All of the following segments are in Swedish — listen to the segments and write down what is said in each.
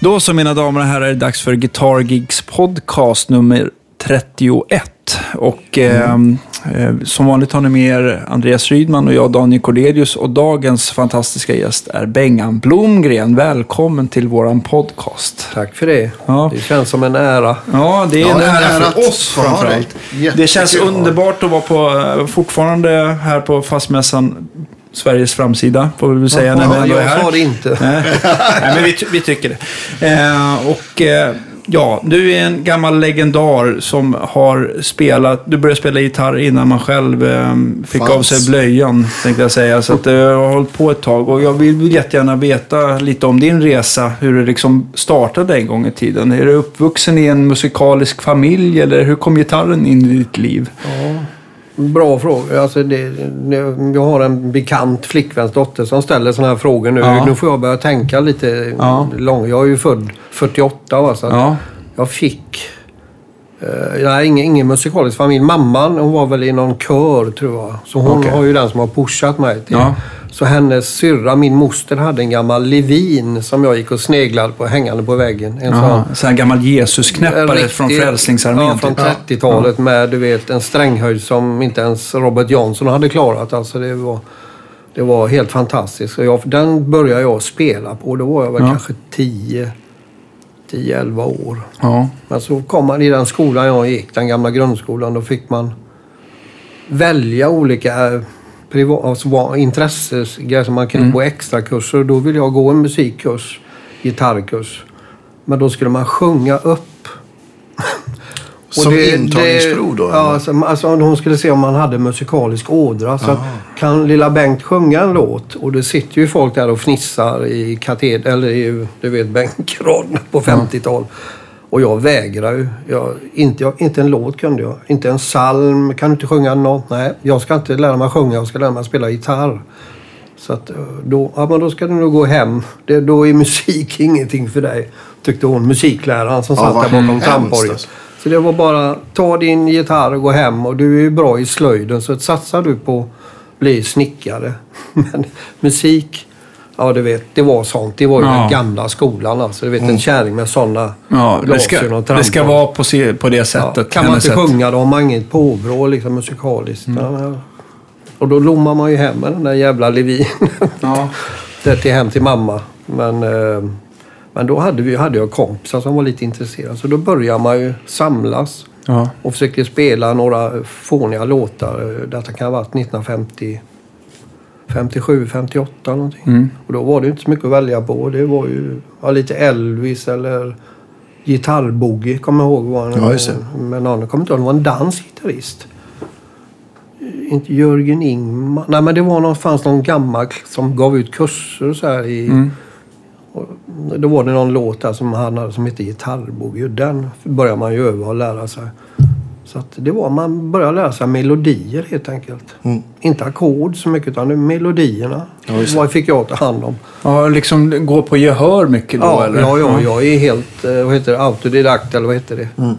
Då så mina damer och herrar är det dags för Guitar Gigs podcast nummer 31. Och eh, eh, som vanligt har ni med er Andreas Rydman och jag Daniel Cordelius. Och dagens fantastiska gäst är Bengan Blomgren. Välkommen till våran podcast. Tack för det. Ja. Det känns som en ära. Ja, det är Ja, en det är en ära ära för att oss framförallt. Jättekul Det känns underbart att vara på, eh, fortfarande här på fastmässan Sveriges framsida, får vi väl säga. när vi Ja, är jag här. sa det inte. Nej, men vi, vi tycker det. Eh, och eh, ja, du är en gammal legendar som har spelat, du började spela gitarr innan man själv eh, fick Fanns. av sig blöjan, tänkte jag säga. Så att eh, jag har hållit på ett tag och jag vill, jättegärna veta lite om din resa, hur det liksom startade en gång i tiden. Är du uppvuxen i en musikalisk familj eller hur kom gitarren in i ditt liv? Bra fråga. Alltså det, jag har en bekant flickväns dotter som ställer sådana här frågor nu. Ja. Nu får jag börja tänka lite Ja. långt. Jag är ju född 48 va, så Ja, jag fick... Uh, nej, ingen, ingen musikalisk familj. Mamman hon var väl i någon kör tror jag. Så hon Okej. har ju den som har pushat mig. Till. Ja. Så hennes syrra, min moster, hade en gammal Levin som jag gick och sneglade på hängande på väggen. En Aha, sån så här gammal Jesusknäppare från Frälsningsarmén. Ja, från typ. 30-talet med du vet, en stränghöjd som inte ens Robert Johnson hade klarat. Alltså, det, var, det var helt fantastiskt. Och jag, den började jag spela på. Då var jag väl Ja. kanske 10 10-11 år. Ja. Men så kom man i den skolan jag gick, den gamla grundskolan. Då fick man välja olika eh, privat, alltså, intressegrejer som man kunde Mm. gå extra kurser. Då ville jag gå en musikkurs, gitarrkurs. Men då skulle man sjunga upp. Som intagningsprov då? Ja, alltså, alltså, hon skulle se om man hade musikalisk ådra. Så att, kan lilla Bengt sjunga en låt? Och det sitter ju folk där och fnissar i kateder, eller i, du vet, bänkraden på 50-tal. Och jag vägrar ju. Jag, inte, jag, inte en låt kunde jag. Inte en psalm. Kan du inte sjunga något? Nej, jag ska inte lära mig sjunga. Jag ska lära mig spela gitarr. Så att eh, då, ja, men då ska du nog gå hem. Det, då är musik ingenting för dig. Tyckte hon, musikläraren som satt där bakom tramporget. alltså. Så det var bara, ta din gitarr och gå hem. Och du är ju bra i slöjden så satsar du på att bli snickare. Men musik, ja du vet, det var sånt. Det var ju Ja. den gamla skolan alltså. Du vet Mm. en kärring med sådana Ja, ska, glasögon och det ska trampor. vara på, se- på det Ja, sättet. kan man inte sätt. sjunga då har man inget påbrå liksom musikaliskt. Mm. Ja, Och då lommar man ju hem med den där jävla Levin. Ja. till hem till mamma. Men, eh, men då hade, vi, hade jag kompisar som var lite intresserade. Så då började man ju samlas Ja. och försökte spela några fåniga låtar. Detta kan ha varit 1950, 57, 58 någonting. Mm. Och då var det inte så mycket att välja på. Det var ju ja, lite Elvis eller Gitarrboogie, kommer jag ihåg. Var en, Ja. Men någon, kommer inte ihåg, det var en dansgitarrist. Inte Jörgen Ingman. Nej, men det var någon, fanns någon gammal som gav ut kurser så här i... Mm. Och då var det någon låt där som han hade som hette Gitarrboogie. Den började man ju öva och lära sig. Så att det var, man började lära sig melodier helt enkelt. Mm. Inte ackord så mycket utan melodierna. Ja. Vad fick jag ta hand om? ja, liksom gå på gehör mycket då Ja, eller? ja, ja, jag är helt eh, vad heter det, autodidakt eller vad heter det? Mm.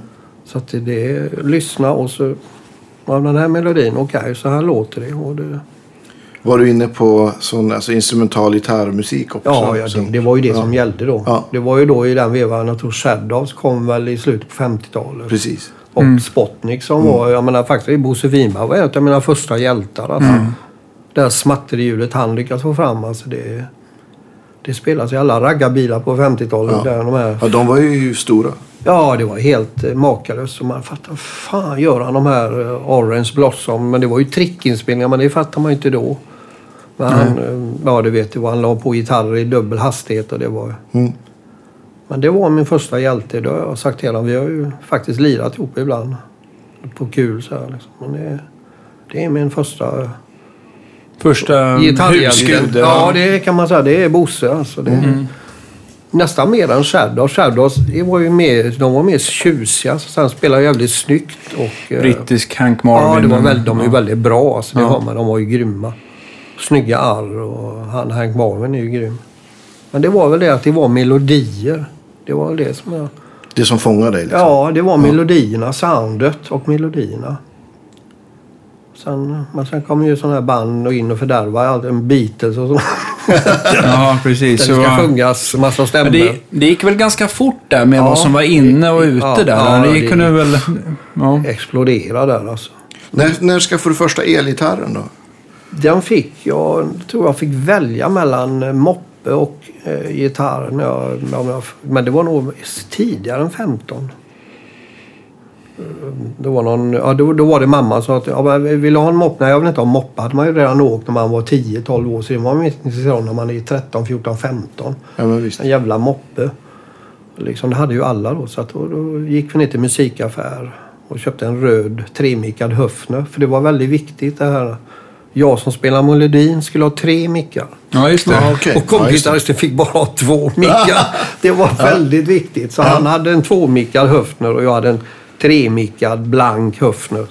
Så att det, är lyssna och så... Ja, den här melodin, okej, så här låter det. Och det Var du inne på sån, alltså instrumental gitarrmusik också? ja, ja det, det var ju det ja, som gällde då. Ja. Det var ju då i den vevan, jag tror Shadows kom väl i slutet på 50-talet. Precis. Och Mm. Spotnik som var, jag menar faktiskt Bosse Winberg var en av mina första hjältar. Alltså. Mm. Det här smatterhjulet han lyckades få fram, alltså det... Det spelas i alla raggarbilar på 50-talet. Ja. Där, de här Ja, de var ju stora. Ja, det var helt eh, makalöst. Och man fattar, fan gör han de här eh, Orange Blossom? Men det var ju trickinspelningar, men det fattar man ju inte då. Men han, eh, ja du vet, han la på gitarrer i dubbel hastighet och det var... Mm. Men det var min första hjälte, det har jag sagt till honom. Vi har ju faktiskt lirat ihop ibland. På kul så här liksom. Men det, det är min första Första husgud? Ja, det kan man säga. Det är Bosse alltså. Det, Nästan mer än Shadows. Shadows det var ju mer, de var mer tjusiga. Så sen spelade jävligt snyggt. Och, eh, Brittisk Hank Marvin. Ja, det var väldigt, de är ju väldigt bra. Alltså, det Ja. har man, de var ju grymma. Snygga arr och han, Hank Marvin är ju grym. Men det var väl det att det var melodier. Det var det som jag... Det som fångar dig liksom. Ja, det var melodierna, soundet och melodierna. Sen, men sen kom ju sådana här band och in och fördärva allt, en Beatles och så. Ja, precis. Där det ska Så- sjungas massa stämmor. Det, det gick väl ganska fort där med Ja. vad som var inne och ute Ja, där. ja, det, det- kunde väl... Ja. Explodera där alltså. När, när skaffade du första elgitarren då? Den fick jag, tror jag fick välja mellan moppe och eh, gitarr. När jag, jag, men det var nog tidigare än 15. Eh, Det var någon, ja, då, då var det mamma som sa att ja, vill du ha en moppe? Nej, jag vill inte ha en moppe. hade man ju redan åkt när man var 10-12 år. Så det var man inte intresserad av när man är 13, 14, 15. Ja, men visst. En jävla moppe. Liksom, det hade ju alla då. Så att då, då gick vi ner till musikaffär och köpte en röd tremickad Höfner. För det var väldigt viktigt det här. Jag som spelar melodin skulle ha tre mickar. ja, just det. Ja, okej. Och kompgitarristen fick bara ha två mickar. Det var väldigt viktigt. Så han hade en tvåmickad Höfner och jag hade en tremickad blank Höfner.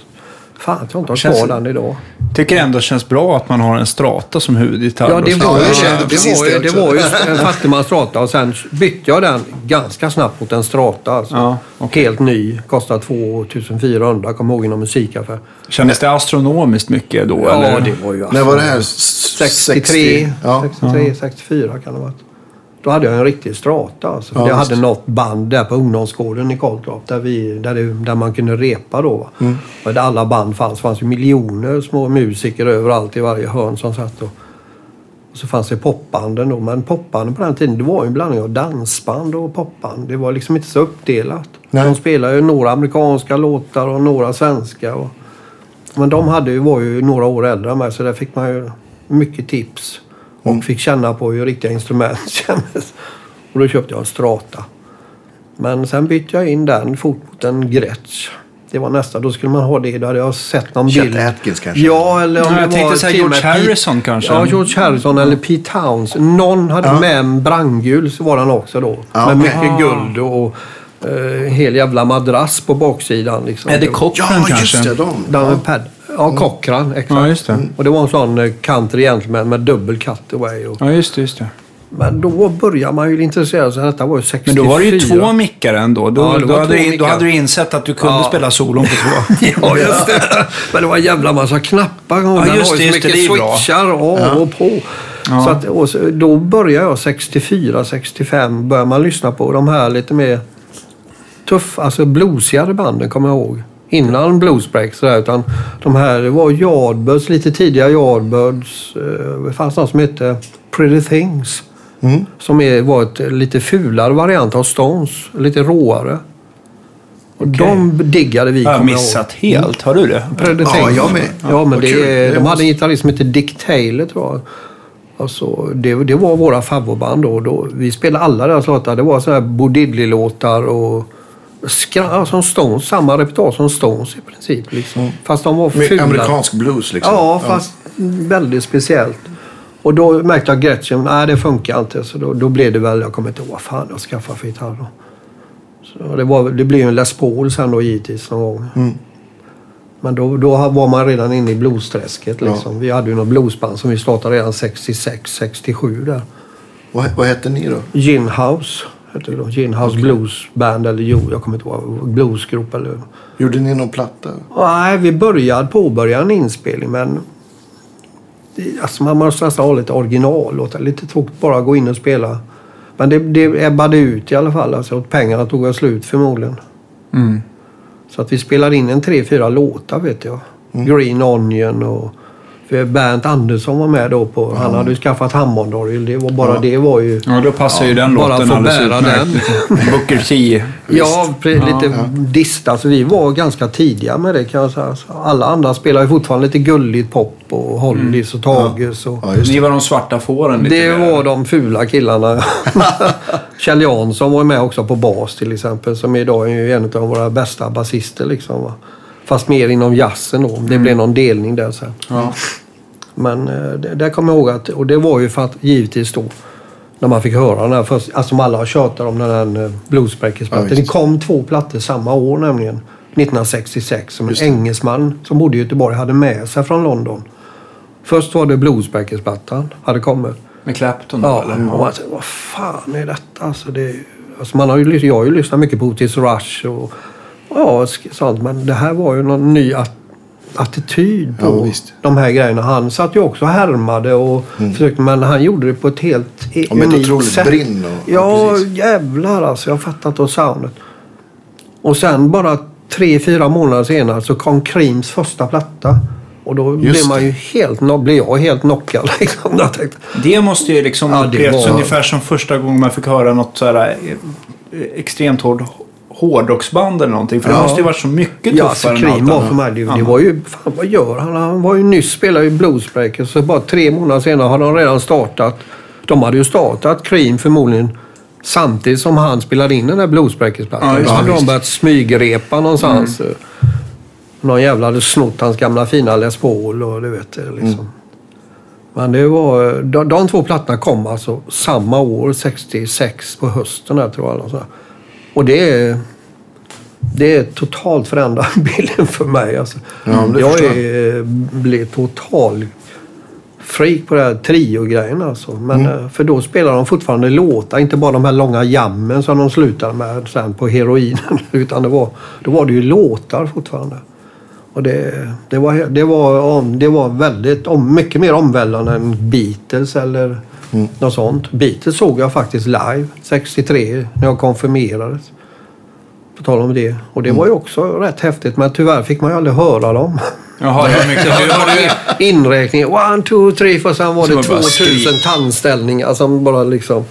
Fan, jag tror inte jag har Känns- kvar den idag. Tycker ändå känns bra att man har en strata som huvudgitarr. Ja, det var, Ja, ju, jag kände det, precis var ju, det det var ju en Fattigmans strata och sen bytte jag den ganska snabbt mot en strata. Alltså. Ja, Helt ny. Kostade 2400, kommer ihåg inom musikaffär. Kändes det astronomiskt mycket då? Ja, eller? det var ju När var det här? 63, 60? Ja. 63 64 kan det ha varit. Då hade jag en riktig strata. Alltså, Ja, jag hade något band där på ungdomsgården i Karltorp där, vi, där, det, där man kunde repa då. Mm. Och där alla band fanns. Det fanns ju miljoner små musiker överallt i varje hörn som satt. Och, så fanns det popbanden då. Men popbanden på den tiden det var ju en blandning av dansband och popband. Det var liksom inte så uppdelat. Nej. De spelade ju några amerikanska låtar och några svenska. Och, men de hade ju, var ju några år äldre än mig så där fick man ju mycket tips. Och fick känna på hur riktiga instrument kändes. Och då köpte jag en Strata. Men sen bytte jag in den fort mot en Gretsch. Det var nästa. Då skulle man ha det. Då hade jag sett någon Chet bild. Atkins kanske? Ja, eller om Ja, det jag var tänkte säga till och George Pete- Harrison kanske. Ja, George Harrison eller Pete Towns. Någon hade Ja. med en brandgul så var den också då. Ja, med okej. mycket guld och uh, hel jävla madrass på baksidan. Liksom. Är det var- Cochran Ja, kanske? just det. De. pad. Ja, Cochran. Exakt. Ja, just det. Och det var en sån eh, country gentleman med dubbel cutaway. Och, Ja, just det. Just det. men då börjar man ju intressera sig. Detta var ju 64. Men då var det ju två mickar ändå. Då, Ja, då, hade, du- då mickar. hade du insett att du kunde Ja. spela solon på två. Ja, just det. Men det var en jävla massa knappar. Den just har det, just det, mycket det är bra. switchar av och på. Ja. Så att, och då började jag 64, 65. Började man lyssna på de här lite mer tuff, alltså bluesigare banden kommer jag ihåg. Innan Bluesbreak sådär. Utan de här det var Yardbirds, lite tidiga Yardbirds. Eh, det fanns någon som hette Pretty Things. Mm. Som är, var ett lite fulare variant av Stones. Lite råare. Och de diggade vi, Jag har jag ihåg. missat helt. Har du det? Pretty Ja, Things. jag med. Ja, men det, Det de hade en gitarrist som hette Dick Taylor tror jag. Alltså, det, det var våra favoritband då, då. Vi spelade alla deras låtar. Det var sådana här Bo Diddley-låtar och skra, ja, som Stones. Samma repertoar som Stones i princip. Liksom. Fast de var Med fula. amerikansk blues liksom. Ja, fast väldigt speciellt. Och då märkte jag Gretchen, nej det funkar inte. Så då, då blev det väl, jag kommer inte ihåg vad fan jag skaffade för gitarr då. Så det, var, det blev en Les Paul sen då givetvis någon gång. Mm. Men då, då var man redan inne i bluesträsket liksom. Vi hade ju något bluesband som vi startade redan 66, 67 där. Vad, vad hette ni då? Gin House hette det då. Gin House Blues Band eller jo, jag kommer inte ihåg. Bluesgrupp eller... Gjorde ni någon platta? Nej, vi började påbörja en inspelning men alltså man måste nästan ha lite originallåtar. Lite tråkigt bara att gå in och spela. Men det, det ebbade ut i alla fall. Alltså, pengarna tog väl slut förmodligen. Mm. Så att vi spelade in en tre, fyra låtar vet jag. Green Onion och för Bernt Andersson var med då på. Han hade ju skaffat Hammondorgel. Det var bara Ja. det var ju... Ja, då passar ju den bara låten få alldeles utmärkt. Booker T. Ja, pre- lite dista. Så vi var ganska tidiga med det kan jag säga. Så alla andra spelar ju fortfarande lite gulligt pop och Hollies och Tages. Och... Ja, Ni var de svarta fåren lite Det mer. var de fula killarna. Kjell Jansson var med också på bas till exempel. Som idag är ju en av våra bästa basister. Liksom, va? Fast mer inom jazzen då. Det blev någon delning där sen. Ja. Men eh, det, där kommer jag ihåg att, och det var ju för att givetvis då när man fick höra den här först, alltså som alla har tjatat om den här eh, Bluesbreakers-plattan. Ja, det kom två plattor samma år nämligen. 1966 som en engelsman som bodde i Göteborg hade med sig från London. Först var det Bluesbreakers-plattan hade kommit. Med Clapton då, Ja, eller? och man tänkte, vad fan är detta? Alltså det, alltså man har ju, jag har ju lyssnat mycket på Otis Rush och ja. Men det här var ju någon ny... Att, attityd på Ja, visst. de här grejerna. Han satt ju också och härmade och försökte, men han gjorde det på ett helt e- Och med ett unikt otroligt sätt. brinn och- ja, ja, jävlar alltså. Jag fattat då soundet. Och sen bara tre, fyra månader senare så kom Creams första platta. Och då blev Just man det. ju helt, blev jag helt knockad. Liksom. Det måste ju liksom Ja, det upplevts var- ungefär som första gången man fick höra något så här eh, extremt hård hårdrocksband eller någonting. För det Ja. måste ju varit så mycket Ja, tuffare alltså än Cream allt annat. för mig, det, det Ja. var ju, fan vad gör han? Han var ju nyss, spelade ju Bluesbreakers, så bara tre månader senare hade de redan startat. De hade ju startat Cream förmodligen samtidigt som han spelade in den där Bluesbreakers-plattan. Ja, Då hade de börjat smygrepa någonstans. Någon jävla hade snott hans gamla fina Les Paul och du vet. Liksom. Men det var, de, de två plattorna kom alltså samma år, 66 på hösten där, tror jag. Och det är, det är totalt förändrat bilden för mig. Alltså. Ja, jag är, blev total freak på det här trio-grejen alltså. Men, Mm. eh, För då spelar de fortfarande låtar, inte bara de här långa jammen som de slutade med sen på heroinen. Utan det var, då var det ju låtar fortfarande. Och det, det, var, det, var, det var väldigt, mycket mer omvälvande än Beatles eller Mm. något sånt. Beatles såg jag faktiskt live 63 när jag konfirmerades. På tal om det. Och det var ju också rätt häftigt men tyvärr fick man ju aldrig höra dem. Jaha, det var mycket. Inräkning, one, two, three, för sen var det man bara 2000 tandställningar som bara liksom...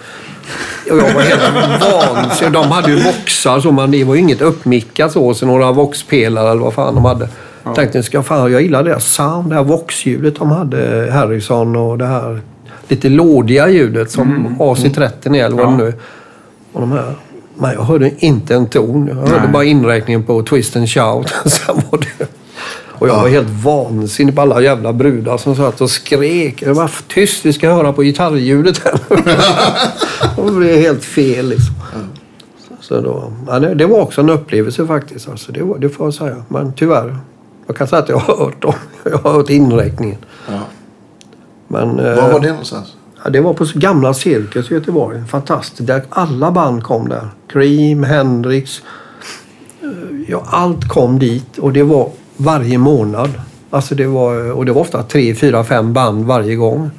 Och jag var helt vansinnig. De hade ju voxar så, men det var ju inget uppmickat så. Så några voxpelare eller vad fan de hade. Jag tänkte, ska fan, jag gillar deras sound, det här voxljudet de hade, Harrison och det här lite lådiga ljudet som AC30 eller vad Ja. det nu. Och de här. Men jag hörde inte en ton. Jag hörde Nej. bara inräkningen på Twist and Shout. Sen var det... Och jag var helt vansinnig på alla jävla brudar som satt och skrek. Det var tyst, vi ska höra på gitarrljudet här. det blev helt fel liksom. Så då, ja, det, det var också en upplevelse faktiskt. Alltså, det, var, det får jag säga. Men tyvärr. Jag kan säga att jag har hört dem. Jag har hört inräkningen. Ja. Men, eh, Var var det någonstans? Ja, det var på gamla Cirkus i Göteborg. Fantastiskt. Där alla band kom där. Cream, Hendrix. eh, Ja, allt kom dit och det var varje månad. Alltså det var, och det var ofta tre, fyra, fem band varje gång.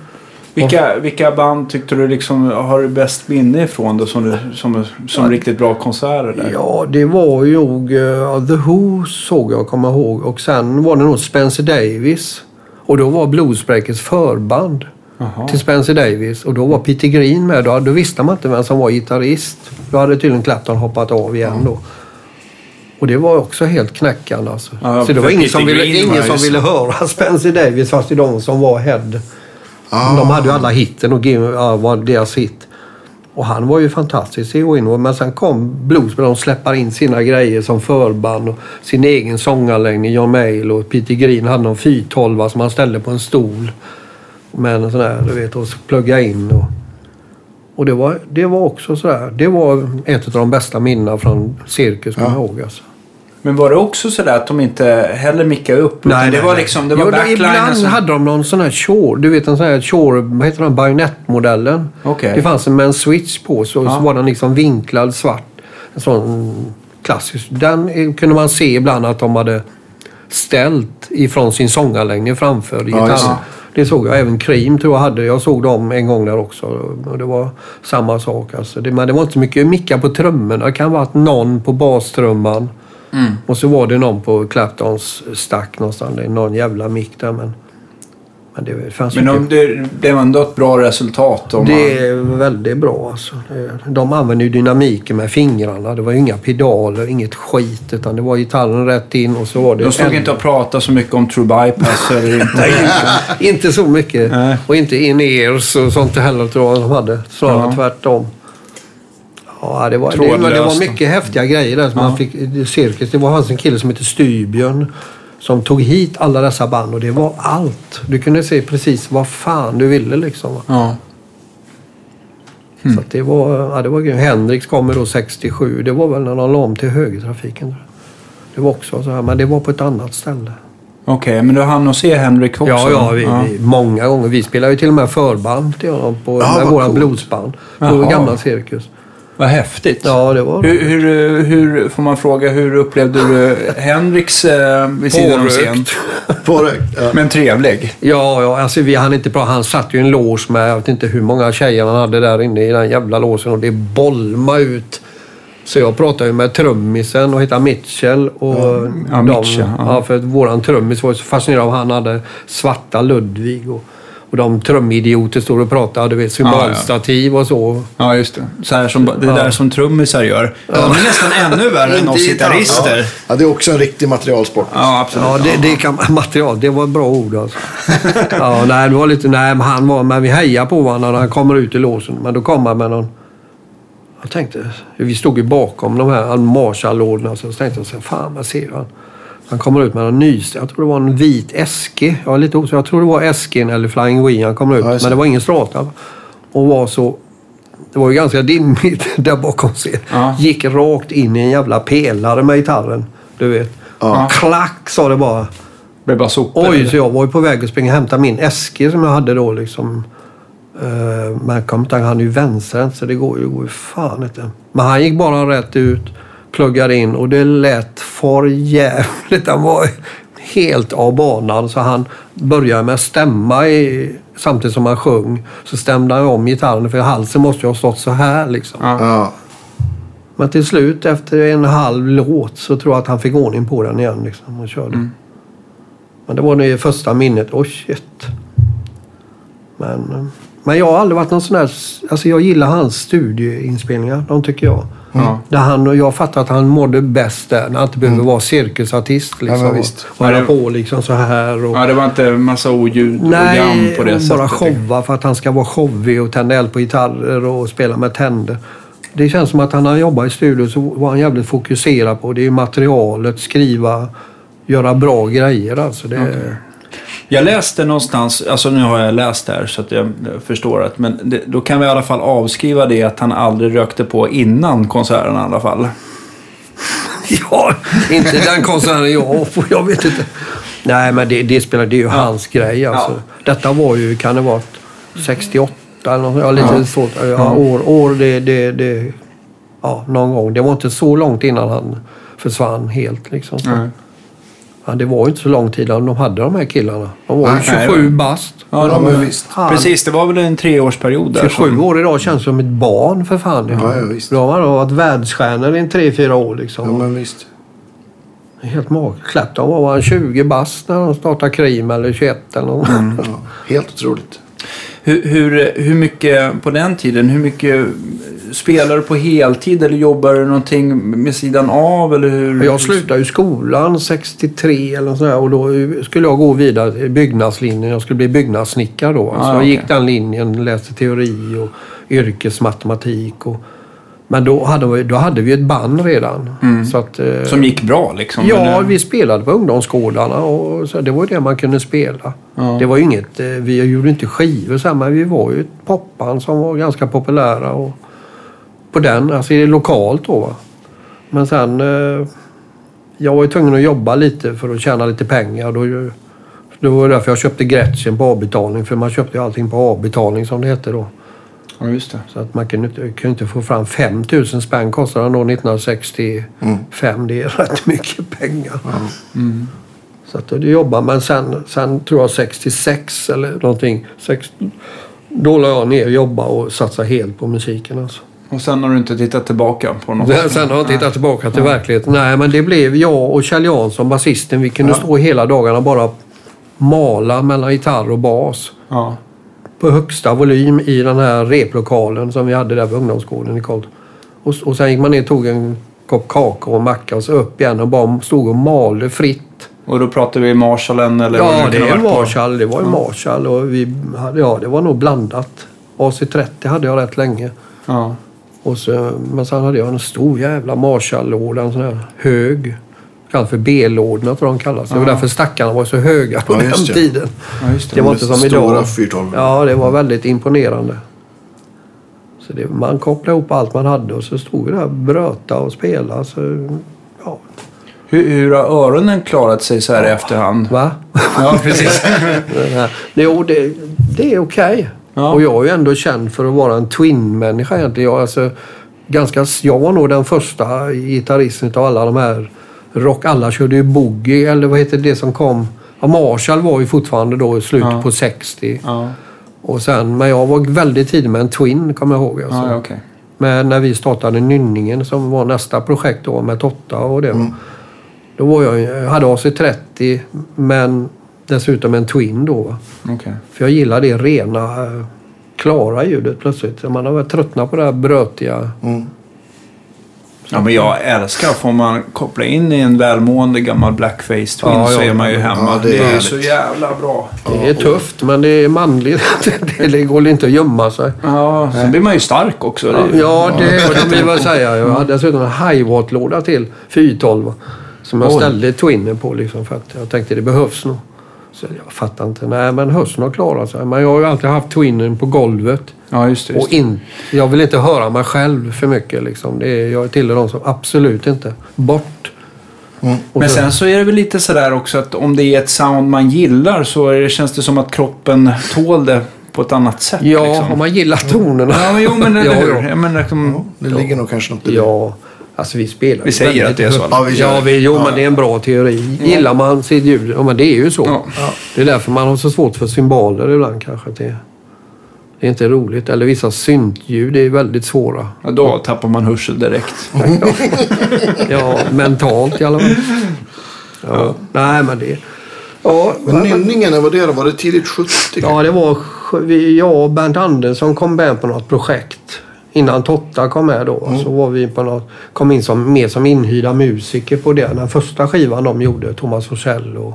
Vilka, vilka band tyckte du liksom har du bäst minne ifrån då, som, du, som, som riktigt bra konserter där? Ja, det var ju nog uh, The Who såg jag, kommer ihåg. Och sen var det nog Spencer Davis. Och då var Bluesbreakers förband Jaha. till Spencer Davis. Och då var Peter Green med. Då, då visste man inte vem som var gitarrist. Då hade tydligen Clapton hoppat av igen då. Och det var också helt knäckande alltså. Ja, Så det var ingen som, ville, ingen var som ville höra Spencer Davis fast det är de som var head. Ah. De hade ju alla hitten och Give- ja, var deras hit. Och han var ju fantastisk i in. Men sen kom blues med de släppar in sina grejer som förband och sin egen sånganläggning. John Mayall och Peter Green hade någon 412 som han ställde på en stol. Med en sån här, du vet, och plugga in. Och, och det, var, det var också sådär. Det var ett av de bästa minnena från cirkus, kommer jag ihåg. Alltså. Men var det också sådär att de inte heller mickade upp? utan det var liksom, det var Jo, Ibland som... hade de någon sån här Shure, du vet en sån här Shure, vad heter den, bajonettmodellen. Okej. Det fanns en med en switch på så, Ja. så var den liksom vinklad svart. En sån klassisk. Den kunde man se ibland att de hade ställt ifrån sin sånganläggning framför Ja, gitarren. just det. såg jag. Även Cream tror jag hade. Jag såg dem en gång där också. Det var samma sak. Alltså. Det, men det var inte så mycket mickar på trummorna. Det kan vara att någon på bastrumman Mm. och så var det någon på Claptons stack någonstans. Det är någon jävla mick där men... Men det fanns Men de, det, det var ändå ett bra resultat. Om det man, är väldigt bra alltså. De använde ju dynamiken med fingrarna. Det var ju inga pedaler, inget skit. Utan det var gitarren rätt in och så var det... de stod inte och pratade så mycket om true bypass eller inte, inte så mycket. Nej. Och inte in-ears och sånt heller tror jag de hade. Snarare Ja. tvärtom. Ja, det var, det, det var Trådlöst. mycket häftiga grejer där som Ja. man fick cirkus. Det var fanns en kille som hette Styrbjörn som tog hit alla dessa band och det var allt. Du kunde se precis vad fan du ville liksom. Ja. Så att det var, ja, det var grymt. Henriks kommer då 67. Det var väl när de la om till högertrafiken. Det var också så här, men det var på ett annat ställe. Okej, men du hann att se Henrik också? Ja, ja, vi, Vi, många gånger. Vi spelade ju till och med förband till honom på Ja, med våra coolt. bluesband. På gamla cirkus. Vad häftigt. Ja, det var Hur, hur, hur, får man fråga, hur upplevde du Henriks eh, vid sidan om scen? Pårökt. Ja. Men trevlig. Ja, ja alltså vi hann inte bra. Han satt ju i en lås med, jag vet inte hur många tjejer han hade där inne i den jävla låsen och det bolma ut. Så jag pratade ju med trummisen och heter Mitchell. Och Ja, de, Mitchell, ja. ja. för att våran trummis var så fascinerad av han hade svarta Ludvig. Och, och de trumidioter stod och pratade, du vet, symbolstativ och så. Ja, just det. Så här som, det där som trummisar gör. De är nästan ännu värre än oss gitarr. gitarrister. ja, det är också en riktig materialsport. Ja, absolut. Ja, det, det kan, material, det var ett bra ord alltså. ja, nej, det var lite, nej, men han var, men vi hejar på honom när han kommer ut i låsen. Men då kom han med någon, jag tänkte, vi stod ju bakom de här Marshall-lådorna, så jag tänkte jag, fan vad ser han? Han kommer ut med någon ny, jag tror det var en vit Eske. Jag är lite osäker, jag tror det var Esken eller Flying V han kommer ut. Ja, men det. var ingen strata. Och var så, det var ju ganska dimmigt där bakom scen. Ja. Gick rakt in i en jävla pelare med gitarren. Du vet. Ja. Klack sa det bara. Det bara sopor. Oj, så jag var ju på väg att springa och hämta min Eske som jag hade då liksom. Uh, men jag kom inte ihåg, han är ju vänsterhänt så det går ju, det går ju fan inte. Men han gick bara rätt ut, pluggade in och det lät för jävligt. Han var helt av banan så han började med att stämma i, samtidigt som han sjöng. Så stämde han om gitarren för halsen måste ju ha stått så här liksom. Ja. Ja. Men till slut efter en halv låt så tror jag att han fick ordning på den igen liksom, och körde. Men det var det första minnet. Oj, shit. Men, eh, men jag har aldrig varit någon sån där... Alltså jag gillar hans studieinspelningar. De tycker jag. Ja. Där han, och jag fattar att han mådde bäst där. När han inte behöver vara cirkusartist. Liksom, men visst. Och hålla Ja, på liksom så här. Och, ja, det var inte massa oljud och Nej, jam på det och sättet. bara showa för att han ska vara showig och tända eld på gitarrer och spela med tänder. Det känns som att han har jobbat i studio så var han jävligt fokuserad på det är materialet, skriva, göra bra grejer. Alltså det, Jag läste någonstans, alltså nu har jag läst det här så att jag förstår att, men det, då kan vi i alla fall avskriva det att han aldrig rökte på innan konserten i alla fall. Ja, inte den konserten jag får. Jag vet inte. Nej, men det, det spelar, det är ju hans grej. Alltså. Ja. Detta var ju, kan det vara 68 eller något? Ja, lite Ja. svårt. Ja, år, år det, det, det, ja, någon gång. Det var inte så långt innan han försvann helt. Liksom. Så. Nej. Ja, det var ju inte så lång tid de hade de här killarna. De var ju Nej, 27 nej. bast. Ja, de, visst. Han- Precis, det var väl en treårsperiod där. 27 som- år idag känns som ett barn för fan. Ja, ja, visst. De har varit världsstjärnor i en 3-4 år liksom. Ja, men visst. Helt magiskt. Clapton var han 20 bast när de startade Cream eller 21 eller något. Mm. Ja, helt otroligt. Hur, hur, hur mycket, på den tiden, hur mycket spelar du på heltid eller jobbar du någonting med sidan av? Eller hur? Jag slutade ju skolan 63 eller sådär och då skulle jag gå vidare till byggnadslinjen. Jag skulle bli byggnadssnickare då. Ah, så jag gick den linjen, läste teori och yrkesmatematik. Och, men då hade, vi, då hade vi ett band redan. Så att, eh, Som gick bra liksom? Ja, vi spelade på ungdomsgårdarna och så det var ju det man kunde spela. Ja. Det var ju inget, eh, vi gjorde inte skivor så här, men vi var ju ett popband som var ganska populära. Och på den, alltså är det lokalt då va. Men sen, eh, jag var ju tvungen att jobba lite för att tjäna lite pengar. Då, det var därför jag köpte Gretchen på avbetalning. För man köpte ju allting på avbetalning som det hette då. Ja, just det. Så att man kunde inte, kunde inte få fram 5 000 spänn kostade den då 1965. Det är rätt mycket pengar. Så att det jobbar. Men sen, sen tror jag 66 eller någonting. Sex, då la jag ner och jobbade och satsade helt på musiken. Alltså. Och sen har du inte tittat tillbaka på något? Sen- Sen har jag tittat tillbaka till verkligheten. Nej, men det blev jag och Kjell Jansson, basisten. Vi kunde Ja. stå hela dagarna bara mala mellan gitarr och bas Ja. på högsta volym i den här replokalen som vi hade där på ungdomsgården i Karlsson. Och, och sen gick man ner och tog en kopp kakao och macka och så upp igen och bara stod och malde fritt. Och då pratar vi Marshallen eller Ja, det är på. Marshall. Det var ju Marshall och vi hade, ja, det var nog blandat. AC30 hade jag rätt länge. Ja. Och så, men sen hade jag en stor jävla Marshall-låda, en sån här hög. Kallas för B-lådorna tror de kallas. Det var därför stackarna var så höga på Ja, den det. tiden. ja, det. Det var inte som Stora idag. 412. Ja, det var väldigt imponerande. Så det, man kopplade ihop allt man hade och så stod vi där och bröta och spela. Så, ja, Hur, hur har öronen klarat sig så här i efterhand? va? Ja, precis. Jo, det, det är okej. Ja. Och jag är ju ändå känd för att vara en twin-människa egentligen. Jag, alltså, ganska... Jag var nog den första gitarristen av alla de här rock. Alla körde ju boogie, eller vad heter det som kom? Ja, Marshall var ju fortfarande då i slutet Ja. på 60. Ja, Och sen, men jag var väldigt tidig med en Twin, kommer jag ihåg. Alltså. ja, okej. Men när vi startade Nynningen som var nästa projekt då med Totta och det. Mm. Då var jag, jag hade AC30 men dessutom en Twin då. okej. För jag gillar det rena, eh, klara ljudet plötsligt. Man har väl tröttnat på det här brötiga. Mm. Ja, men jag älskar, får man koppla in i en välmående gammal Blackface Twin Ja, så ja. är man ju hemma. Ja, det det är är, så jävla bra. Det är tufft men det är manligt. det, det går inte att gömma sig. Ja, sen blir man ju stark också. Det Ja, det kan vi väl säga. Jag hade dessutom en hi-watt-låda till 412 som jag ställde Twinnen på liksom för att jag tänkte det behövs nog. Så jag fattar inte. Nej, men hösten har klarat sig. Men jag har ju alltid haft Twinnen på golvet. Ja, just det. Just Och in, jag vill inte höra mig själv för mycket. Liksom. Det är, jag tillhör de som absolut inte... Bort. Mm. Men sen så är det väl lite sådär också att om det är ett sound man gillar så det, känns det som att kroppen tål det på ett annat sätt. Ja, liksom. om man gillar tonerna. Ja, men jo, men eller Ja, hur? ja. Menar, liksom, Ja, det ligger nog kanske något i det. Ja, alltså vi spelar Vi säger att det är så? Ja, vi Ja, vi, jo, Ja, men det är en bra teori. Gillar man sitt ljud, ja men det är ju så. Ja. Det är därför man har så svårt för symboler ibland kanske. Det, det är inte roligt. Eller vissa syntljud är väldigt svåra. ja, då tappar man hörsel direkt. Ja, mentalt i alla fall. Ja. Nej, men det... Ja, Men nynningen, när var det? Var det tidigt 70? ja, det var och Bernt Andersson kom med på något projekt. Innan Totta kom med då. Så var vi på något, kom in som, mer som inhyrda musiker på det. Den första skivan de gjorde, Thomas Forsell och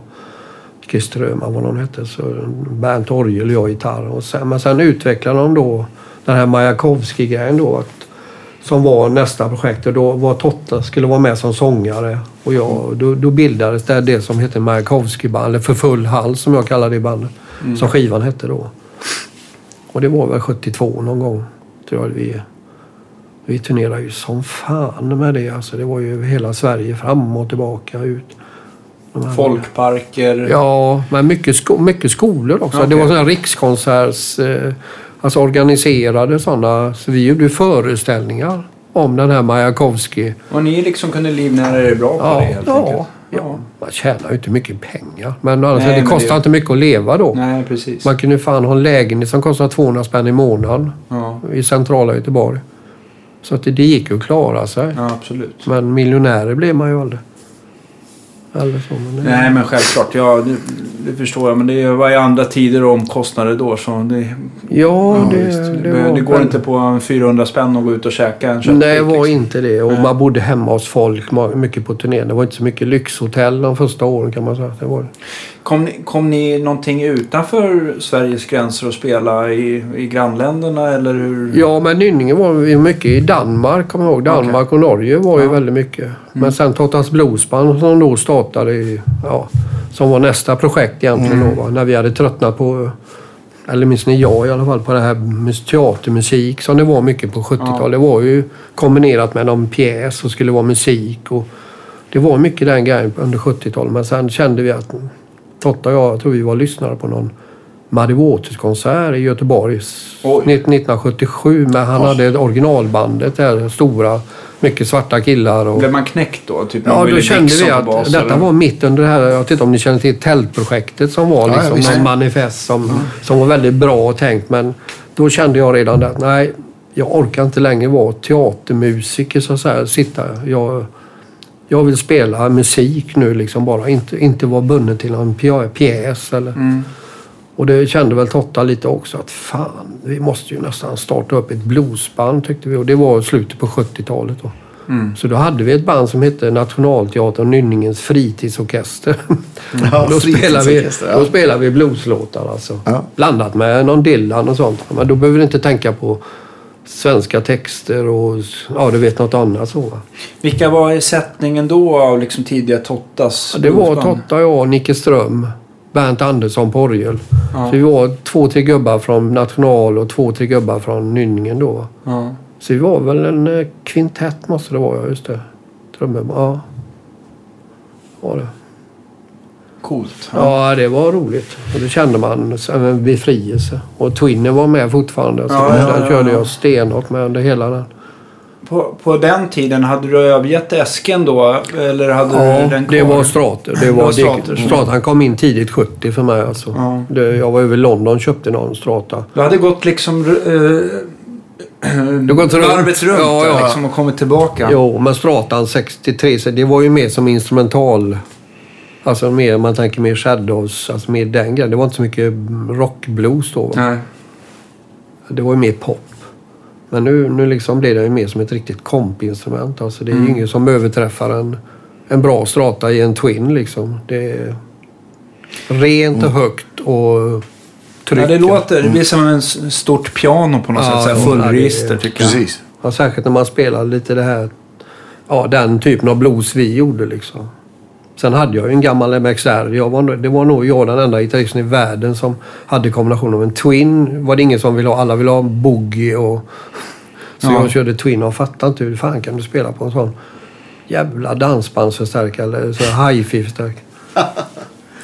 Christer Öhman vad de hette. Så Bernt orgel och jag gitarr. Och sen, men sen utvecklade de då den här Majakovskij-grejen då. Att, som var nästa projekt och då var Totta skulle vara med som sångare. Och jag, då, då bildades det, det som heter Majakovskij-band, eller För full hals som jag kallar det bandet. Som skivan hette då. Och det var väl 72 någon gång. Jag vi, vi turnerade ju som fan med det. Alltså, det var ju hela Sverige fram och tillbaka ut. Folkparker. Ja, men mycket, sko mycket skolor också. Okej. Det var sådana rikskonserts... Eh, alltså organiserade sådana. Så vi gjorde föreställningar om den här Majakovskij. Och ni liksom kunde livnära er bra på Ja, det helt ja, enkelt? Ja. Man tjänar ju inte mycket pengar. Men alltså, Nej, det kostar det- inte mycket att leva då. Nej, precis. Man kunde fan ha en lägenhet som kostar 200 spänn i månaden Ja, i centrala Göteborg. Så att det, det gick ju att klara sig. ja, absolut. Men miljonärer blev man ju aldrig. Eller så, men Nej, men självklart. Ja, det, det förstår jag. Men det var ju andra tider och omkostnader då. Så det, Ja, ja, det, visst. det, det, det går inte på en 400 spänn att gå ut och käka en Nej, köttbit. det var liksom. inte det. Och Nej. man bodde hemma hos folk mycket på turnén. Det var inte så mycket lyxhotell de första åren kan man säga. Det var... Kom, ni, kom ni någonting utanför Sveriges gränser och spela i, i grannländerna? Eller hur? Ja, men Nynningen var vi mycket i Danmark, kommer ihåg. Danmark och Norge var ju Ja. väldigt mycket. Men sen Tottas Bluesband som då startade i, ja, som var nästa projekt egentligen då, va? när vi hade tröttnat på, eller minst ni jag i alla fall, på det här mus- teatermusik som det var mycket på 70-talet. Det var ju kombinerat med någon pjäs och skulle vara musik och det var mycket den grejen under 70-talet. Men sen kände vi att Totta och jag, jag tror vi var lyssnare på någon Muddy Waters-konsert i Göteborg s- Oj. 1977. Men han hade ett originalbandet där, stora, mycket svarta killar. Och... Blev man knäckt då? Typ Ja, då kände vi att bas, detta eller? var mitt under det här, jag vet inte om ni känner till tältprojektet som var Ja, liksom visst. någon manifest som, som var väldigt bra tänkt. Men då kände jag redan där att nej, jag orkar inte längre vara teatermusiker så att säga. Sitta, jag, jag vill spela musik nu liksom bara, inte, inte vara bunden till någon pjä- pjäs eller Mm. och det kände väl Totta lite också att fan, vi måste ju nästan starta upp ett bluesband tyckte vi. Och det var slutet på 70-talet då. Mm. Så då hade vi ett band som hette Nationalteatern Nynningens fritidsorkester. Ja, då, spelar vi, ja. då spelar vi blueslåtar alltså. Ja. Blandat med någon Dylan och sånt. Men då behöver du inte tänka på svenska texter och ja, du vet något annat så. va. Vilka var sättningen då av liksom tidiga Tottas Det var? Totta, jag, Nicke Ström, Bernt Andersson på orgel. Ja. Så vi var två, tre gubbar från National och två, tre gubbar från Nynningen då. Ja. Så vi var väl en eh, kvintett måste det vara, just det. Trummor, ja. Var det. Coolt. Ja. Ja, det var roligt. Och det kände man en befrielse. Och Twinnen var med fortfarande. Så Ja, den ja, ja, körde ja. jag stenhårt med under hela den. på, på den tiden, hade du övergett esken då? Eller hade Ja, du den det kvar? var Strater. Det Det var Strater. det, Strater. Han kom in tidigt 70 för mig alltså. Ja. Det, jag var över London och köpte någon Strata. Du hade gått liksom... Uh, Du gått. Varvet runt Ja, ja. Liksom, och kommit tillbaka. Jo, men Stratan 63, så det var ju mer som instrumental. Alltså mer, man tänker mer Shadows, alltså mer den grejen. Det var inte så mycket rockblues då. va? Nej. Det var ju mer pop. Men nu, nu liksom blir det ju mer som ett riktigt kompinstrument. Alltså det är ju ingen som överträffar en, en bra strata i en Twin liksom. Det är rent och högt och tryggt. Ja, det låter... Det blir som ett stort piano på något Ja, sätt. Så här ja, fullregister tycker jag. Precis. Ja, särskilt när man spelar lite det här, ja den typen av blues vi gjorde liksom. Sen hade jag ju en gammal MXR. Jag var, det var nog jag den enda gitarristen i världen som hade kombination av en Twin. var det ingen som ville ha. Alla ville ha boogie och... Så Ja. jag körde Twin och fattade inte hur fan kan du spela på en sån jävla dansbandsförstärkare eller så här hi-fi förstärkare.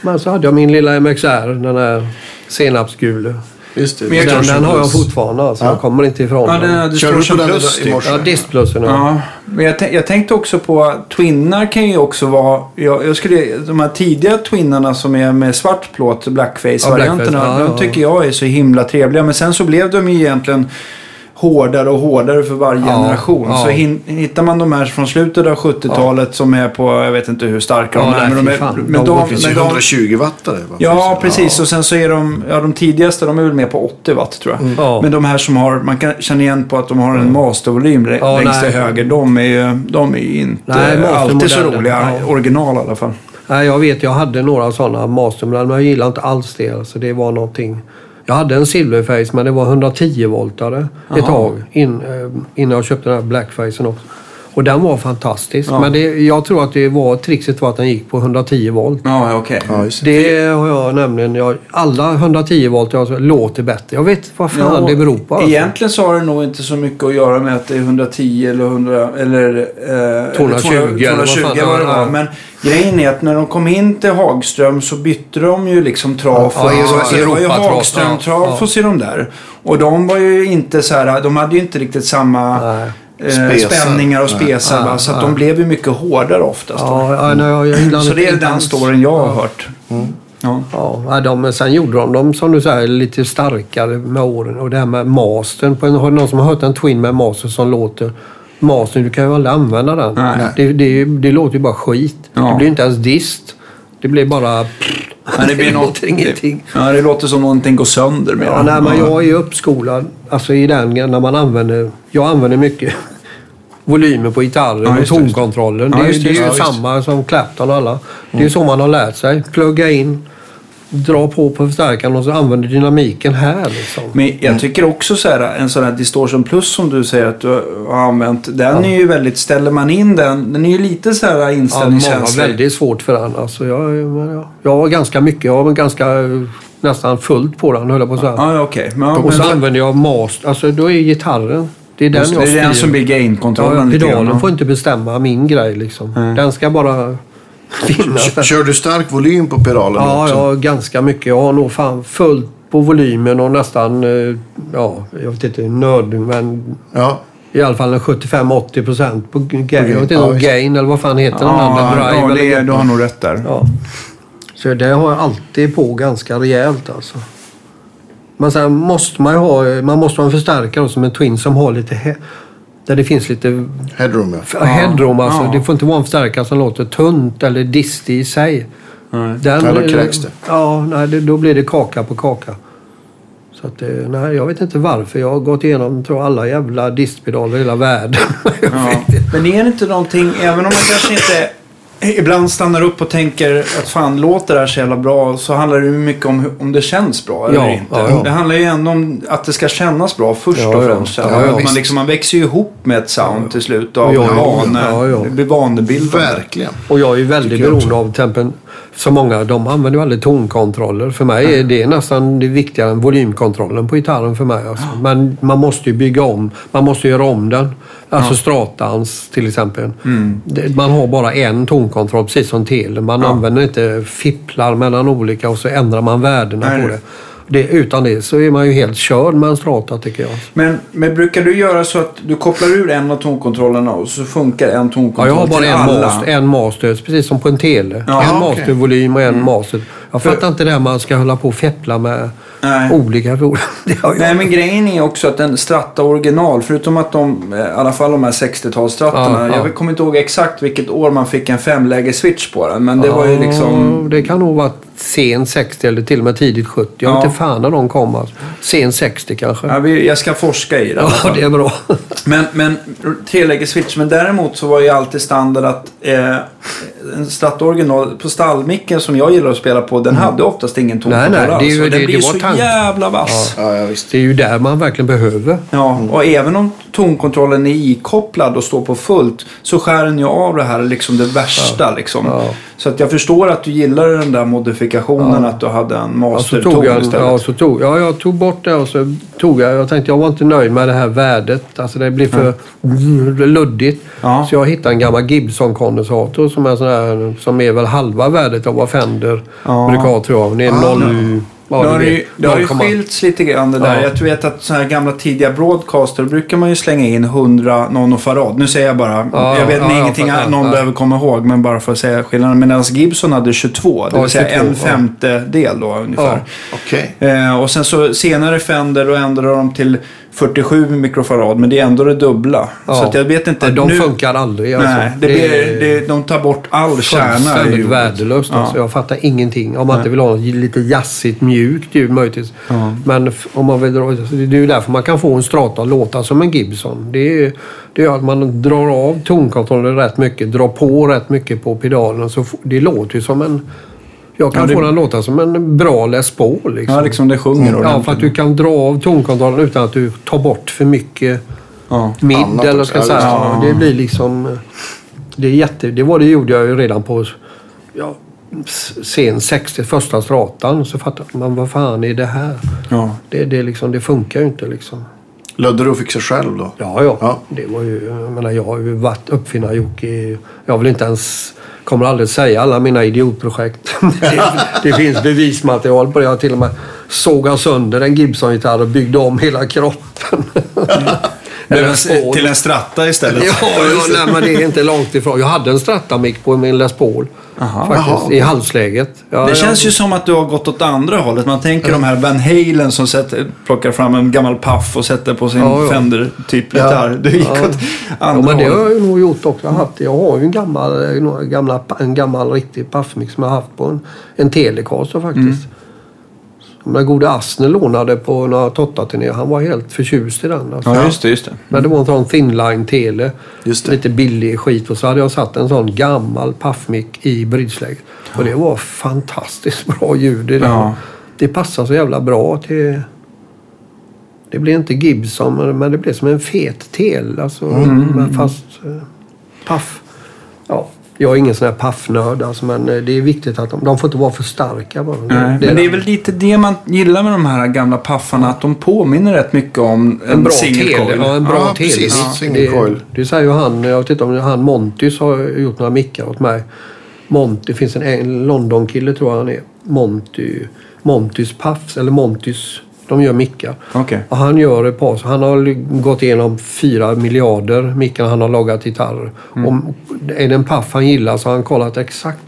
Men så hade jag min lilla MXR, den där senapsgule. Just det. Men Den, den har jag fortfarande alltså. Ja. Jag kommer inte ifrån Ja, den. den Kör du på den Plus. i typ. morse? Ja, distplussen. Ja. Ja, men jag, jag tänkte också på twinnar kan ju också vara... Jag, jag skulle, de här tidiga twinnarna som är med svart plåt, blackface-varianterna, Ja, blackface, ja, de ja. tycker jag är så himla trevliga. Men sen så blev de ju egentligen hårdare och hårdare för varje Ja, generation. ja. Så hin, hittar man de här från slutet av 70-talet som är på, jag vet inte hur starka Ja, de är. men de är fan. men De de, finns ju de, 120 wattare. va? Ja, precis. Och sen så är de, ja, de tidigaste, de är väl med på 80 watt tror jag. Ja. Men de här som har, man kan känna igen på att de har en mastervolym lä- Ja, längst till nej. höger. De är ju de är inte Nej, alltid så roliga. ja. Original i alla fall. Nej, jag vet, jag hade några sådana mastermodeller, men jag gillar inte alls det. Alltså, det var någonting... Jag hade en silverface, men det var 110-voltare ett Jaha. tag in, eh, innan jag köpte den här blackfacen också. Och den var fantastisk. Ja. Men det, jag tror att det var trixet var att den gick på 110 volt. Ja, okej. Ja, just det. Det har jag nämligen. Jag, alla 110 volt jag, alltså, låter bättre. Jag vet vad fan det beror på. Alltså. Egentligen så har det nog inte så mycket att göra med att det är 110 eller 100 eller eh, 220 eller eller vad 220 fan vad det var. Men grejen är att när de kom in till Hagström så bytte de ju liksom traf. Ja, och, Europa- så det var ju Europatraf, Hagström-trafos ja, i de där. Och de var ju inte så här, de hade ju inte riktigt samma Nej. Eh, Spesar. spänningar och spesar. Nej, va? Så att de blev ju mycket hårdare oftast. Ja, ja, nej, jag, Så det är inte den storyn jag har hört. Ja. Ja, nej, de, sen gjorde de dem som du säger lite starkare med åren. Och det här med mastern. På en, har någon som har hört en Twin med master som låter mastern, du kan ju aldrig använda den. Nej. Det, det, det låter ju bara skit. Ja. Det blir inte ens dist. Det blir bara... Men det blir något, låter ingenting. Ja, det låter som någonting går sönder med Ja, nej, men jag är uppskolad alltså i den när man använder... Jag använder mycket volymer på gitarren Ja, och tonkontrollen. Ja, det, är- det, det är ju samma som Clapton och alla. Det är ju så man har lärt sig. Plugga in, dra på på förstärkaren och så använder dynamiken här liksom. Men jag tycker också så här, en sån här Distortion Plus som du säger att du har använt. Den är ju väldigt, ställer man in den, den är ju lite så här Ja, inställningskänslig. väldigt svårt för den. Alltså, jag, jag, jag har ganska mycket. Jag har ganska nästan fullt på den höll jag på att säga. Ja, ja, okej. Men, och så men, använder jag master. Alltså då är gitarren. Det är den just, det är den som blir Ja, gain-kontrollen lite pedalen får inte bestämma min grej liksom. Nej. Den ska bara Kör, kör du stark volym på pedalen Ja, också? ja, ganska mycket. Jag har nog fan fullt på volymen och nästan, eh, ja, jag vet inte nörd, men Ja. i alla fall en 75-80 procent på gain. Jag vet inte Ja, om gain eller vad fan heter den Ja, andra? Drive ja, det, du har nog rätt där. Ja. Så det har jag alltid på ganska rejält alltså. Men sen måste man ju ha, man måste ha en förstärkare som en Twin som har lite, där det finns lite Headroom ja. headroom alltså. ja. Det får inte vara en förstärkare som låter tunt eller distig i sig. Nej. Den, Ja, då kräks det. Ja, nej, då blir det kaka på kaka. Så att, eh, nej, jag vet inte varför. Jag har gått igenom tror jag, alla jävla distpedaler i hela världen. Ja. Men är det inte någonting, även om man kanske inte ibland stannar upp och tänker att fan låter det här så jävla bra så handlar det ju mycket om hur- om det känns bra eller Ja, inte. ja, ja. Det handlar ju ändå om att det ska kännas bra först Ja, och främst. Ja, Att ja, man, liksom, man växer ju ihop med ett sound till slut av Ja, vane. ja, ja. Det blir vanebildande. Verkligen. Och jag är ju väldigt beroende av tempen. Så många, de använder ju aldrig tonkontroller. För mig är det nästan det viktigare än volymkontrollen på gitarren för mig. Alltså. Men man måste ju bygga om. Man måste göra om den. Alltså stratans till exempel. Mm. Man har bara en tonkontroll precis som tele. Man Ja. använder inte fipplar mellan olika och så ändrar man värdena Nej, på det. Det, utan det så är man ju helt körd med en strata tycker jag. Men, men brukar du göra så att du kopplar ur en av tonkontrollerna och så funkar en Ja, tonkontroll jag har bara en, master, en master, precis som på en tele. Jaha, en mastervolym och en master. Jag För- fattar inte det här man ska hålla på och feppla med Nej. olika fordon. Nej, men grejen är också att en Strata original, förutom att de, eh, i alla fall de här 60-talsstrattorna, Ja, ja. jag kommer inte ihåg exakt vilket år man fick en femläge switch på den, men det var ju Ja, liksom... Det kan nog vara sen 60 eller till och med tidigt 70. Jag vet Ja. inte fan när de kom. Alltså. Sen 60 kanske. Ja, vi, jag ska forska i det. Ja, det är bra. Men, men treläges switch. Men däremot så var ju alltid standard att eh, en Strata original på stallmicken som jag gillar att spela på, den hade oftast ingen tonkontroll Nej, nej, det är ju- alls. Och den det- blir det var så tank. jävla vass. Ja. Ja, ja visst. Det är ju där man verkligen behöver. och även om tonkontrollen är ikopplad och står på fullt så skär den ju av det här liksom det värsta. Liksom. Ja. Så att jag förstår att du gillar den där modifikationen att du hade en Ja, så masterton tog jag, istället. ja, så tog, ja, jag tog bort det och så tog jag, jag tänkte jag var inte nöjd med det här värdet. Alltså det blir för luddigt. Ja. Så jag hittade en gammal Gibson-kondensator som är, sån här, som är väl halva värdet av vad Fender Ja. Brukar ha tror jag. Det är Ah. noll... Ja, det har du ju, det har ju 0,1. skilts lite grann det där. Ja. Jag vet att så här gamla tidiga broadcaster brukar man ju slänga in 100 nanofarad. Nu säger jag bara, Ja, jag vet ja, ingenting ja, någon ja. behöver komma ihåg, men bara för att säga skillnaden. Medan Gibson hade 22, det Ja, vill säga 22, en ja. femtedel då ungefär. Okej. Eh, och sen så senare Fender då ändrade de till 47 mikrofarad, men det är ändå det dubbla. Ja. Så jag vet inte. Ja, de nu, funkar aldrig. Alltså. Nej, det blir, det, de tar bort all kärna fullständigt värdelöst. Ja. Alltså. Jag fattar ingenting. Om man inte vill ha lite jazzigt, mjukt ljud möjligtvis. Ja. Men om man vill dra, det är ju därför man kan få en strata att låta som en Gibson. Det är, det är att man drar av tonkontrollen rätt mycket, drar på rätt mycket på pedalen. Så det låter ju som en... Jag kan Ja, det- få den att låta som en bra Les Paul. Liksom. Ja, liksom det sjunger Ja, ordentligt. för att du kan dra av tonkontrollen utan att du tar bort för mycket Ja. midd Annat eller ska säga. Ja. Det blir liksom... Det är jätte... Det var det gjorde jag ju redan på ja, sen 60, första stratan. Så fattade man vad fan är det här? Ja. Det, det, liksom, det funkar ju inte liksom. Lödde du och fixa själv då? Ja, ja. Ja. Det var ju... Jag menar, jag har ju varit uppfinnarjocke i... Jag vill inte ens... Kommer aldrig säga alla mina idiotprojekt. det, det finns bevismaterial på det. Jag till och med sågat sönder en Gibson-gitarr och byggde om hela kroppen. En, till en stratta istället. Ja, ja nej, men det är inte långt ifrån. Jag hade en Stratamic på min Les Paul. Aha. faktiskt, Jaha. I halsläget. Ja, Det ja. känns ju som att du har gått åt andra hållet. Man tänker de här Van Halen som sätter, plockar fram en gammal paff och sätter på sin Ja, ja. Fender-typ gitarr. Du gick Ja. åt Ja, andra men det har jag nog gjort också. Jag har, haft, jag har ju en gammal, eh, några gamla, en gammal riktig paffmix som jag har haft på en, en Telecaster faktiskt. Mm. Den gode Asner lånade på några Totta-turnéer. Han var helt förtjust i den. Alltså. Ja, just det. Just det. Men det var en sån thinline tele. Just det. Lite billig skit. Och så hade jag satt en sån gammal paffmick i bridgeläget. Och det var fantastiskt bra ljud i den. Ja. Det passar så jävla bra till... Det blir inte Gibson, men- det blir som en fet tel. Alltså, Mm. fast eh, paff. Ja, jag är ingen sån här paffnörd, alltså, men eh, det är viktigt att de, de får inte vara för starka bara. Nej, men det är väl lite det man gillar med de här gamla paffarna. Att de påminner rätt mycket om en, en bra single tele. coil. Ja, en bra Ja, tele. precis. Ja, Single det, coil. det säger ju han, jag vet inte om det han Montys har gjort några mickar åt mig. Monty, det finns en, en London-kille tror jag han är. Monty, Montys Puffs, eller Montys, de gör mickar. Okej. Och han gör ett par, han har gått igenom fyra miljarder mickar han har lagat gitarrer. Mm. Om är det en Puff han gillar så har han kollat exakt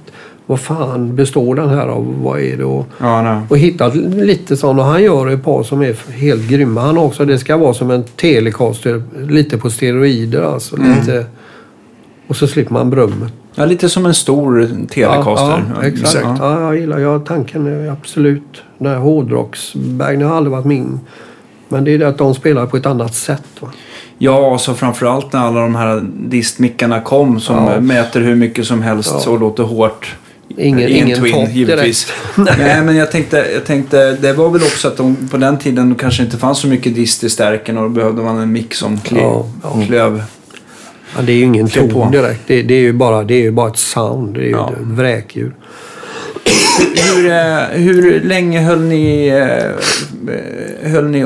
vad fan består den här av? Vad är det? Och, Ja, och hittat lite sådana. Han gör ett par som är helt grymma. Han också, det ska vara som en Telecaster, lite på steroider alltså. Mm. Lite, och så slipper man brummet. Ja, lite som en stor Telecaster. Ja, ja, exakt. Ja. Ja. jag gillar jag tanken. är Absolut. Den här hårdrocksbaggen har aldrig varit min. Men det är det att de spelar på ett annat sätt. Va? Ja, så framförallt när alla de här distmickarna kom som Ja. mäter hur mycket som helst Ja. och låter hårt. Ingen, I en ingen Twin, topp givetvis. direkt. Nej, men jag tänkte, jag tänkte, det var väl också att de, på den tiden kanske inte fanns så mycket dist i stärken och då behövde man en mick som kle, Ja, ja. klöv. Ja, det är ju ingen Klä på. ton direkt. Det, det, är ju bara, det är ju bara ett sound. Det är ju Ja. ett vräkljud. Hur, eh, hur länge höll ni, eh, höll ni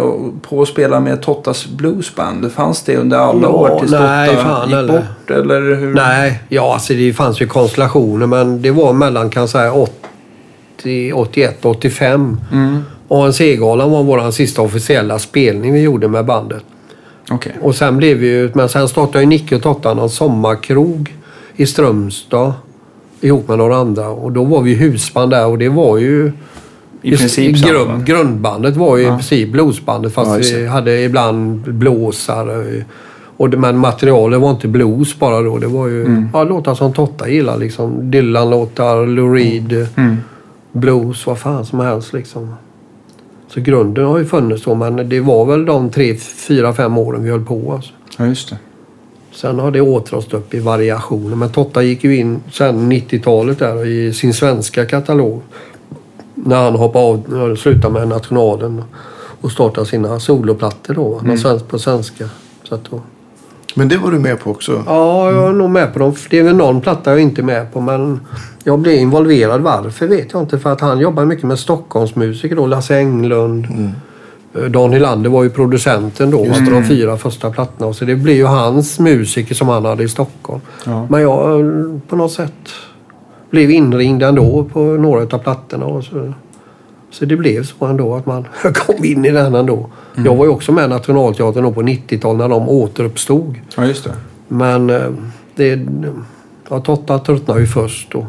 på att spela med Tottas Bluesband? Fanns det under alla Ja, år tills nej, Totta fan, gick eller- bort? Eller hur? Nej, ja alltså det fanns ju konstellationer men det var mellan kan säga 80, 81, 85. Mm. Segalan var vår sista officiella spelning vi gjorde med bandet. Okej. Och sen blev vi ju, men sen startade ju Nicke och Tottan en sommarkrog i Strömstad ihop med några andra. Och då var vi husband där och det var ju... I princip samma, grund, Grundbandet var ju i Ja. princip bluesbandet fast Ja, vi hade ibland blåsare. Och men materialet var inte blues bara då. Det var ju Mm. ja, låtar som Totta gillar liksom. Dylan-låtar, Lou Reed, Mm. blues, vad fan som helst liksom. Så grunden har ju funnits då men det var väl de tre, fyra, fem åren vi höll på alltså. Ja, just det. Sen har det återstått upp i variationer. Men Totta gick ju in sen 90-talet där i sin svenska katalog. När han hoppade av, slutade med Nationalen och startade sina soloplattor då. Mm. På svenska. Så att då, Men det var du med på också? ja, jag är nog med på dem. Det är väl någon platta jag inte är med på. Men jag blev involverad. Varför vet jag inte. För att han jobbar mycket med Stockholmsmusiker då. Lasse Englund. Eh, Dan Hylander var ju producenten då. Efter de fyra första plattorna. Så det blev ju hans musiker som han hade i Stockholm. Ja. Men jag eh, på något sätt blev inringd ändå på några av plattorna. Och så, så det blev så ändå att man kom in i den ändå. Jag var ju också med i Nationalteatern på 90-talet när de återuppstod. Ja, just det. Men eh, det... Ja, Totta tröttnade ju först då.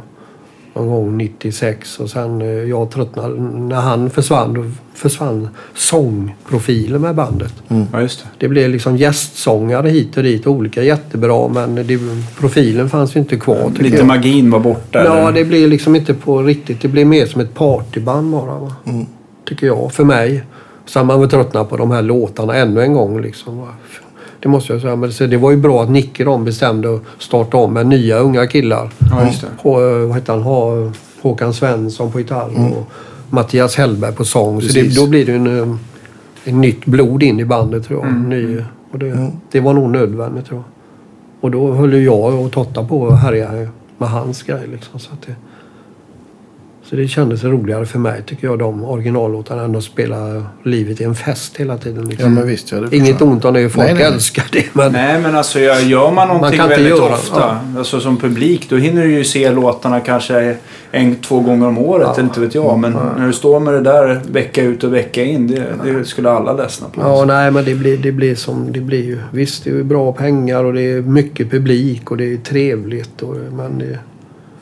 Någon gång 96 och sen eh, jag tröttnade. När han försvann, då försvann sångprofilen med bandet. Ja, just det. Det blev liksom gästsångare hit och dit. Olika jättebra men det, profilen fanns ju inte kvar Lite jag. magin var borta. Ja, eller? det blev liksom inte på riktigt. Det blev mer som ett partyband bara. Va? Tycker jag, för mig. Sen man väl tröttnat på de här låtarna ännu en gång. Liksom, va? Det måste jag säga. Men så det var ju bra att Nicke de bestämde att starta om med nya unga killar. Ja, just det. Hå, vad heter han? Hå, Håkan Svensson på gitarr och Mattias Hellberg på sång. Så det, då blir det en, eh, en nytt blod in i bandet tror jag. Mm. Ny, och det, det var nog nödvändigt tror jag. Och då höll jag och Totta på att härja med hans grej. Liksom, så, att det, så det kändes roligare för mig tycker jag de originallåtarna än att spela livet i en fest hela tiden. Ja, Liksom. men visst. Ja, det Inget ont om det, folk Nej, nej, älskar det. Men Nej, men alltså jag- gör man någonting kan inte väldigt göra- ofta, alltså som publik, då hinner du ju se låtarna kanske en, två gånger om året, Ja. inte vet jag. Men när du står med det där vecka ut och vecka in, det, det skulle alla ledsna på. Ja, nej, men det blir, det blir som det blir ju. Visst, det är ju bra pengar och det är mycket publik och det är trevligt. Och, men det,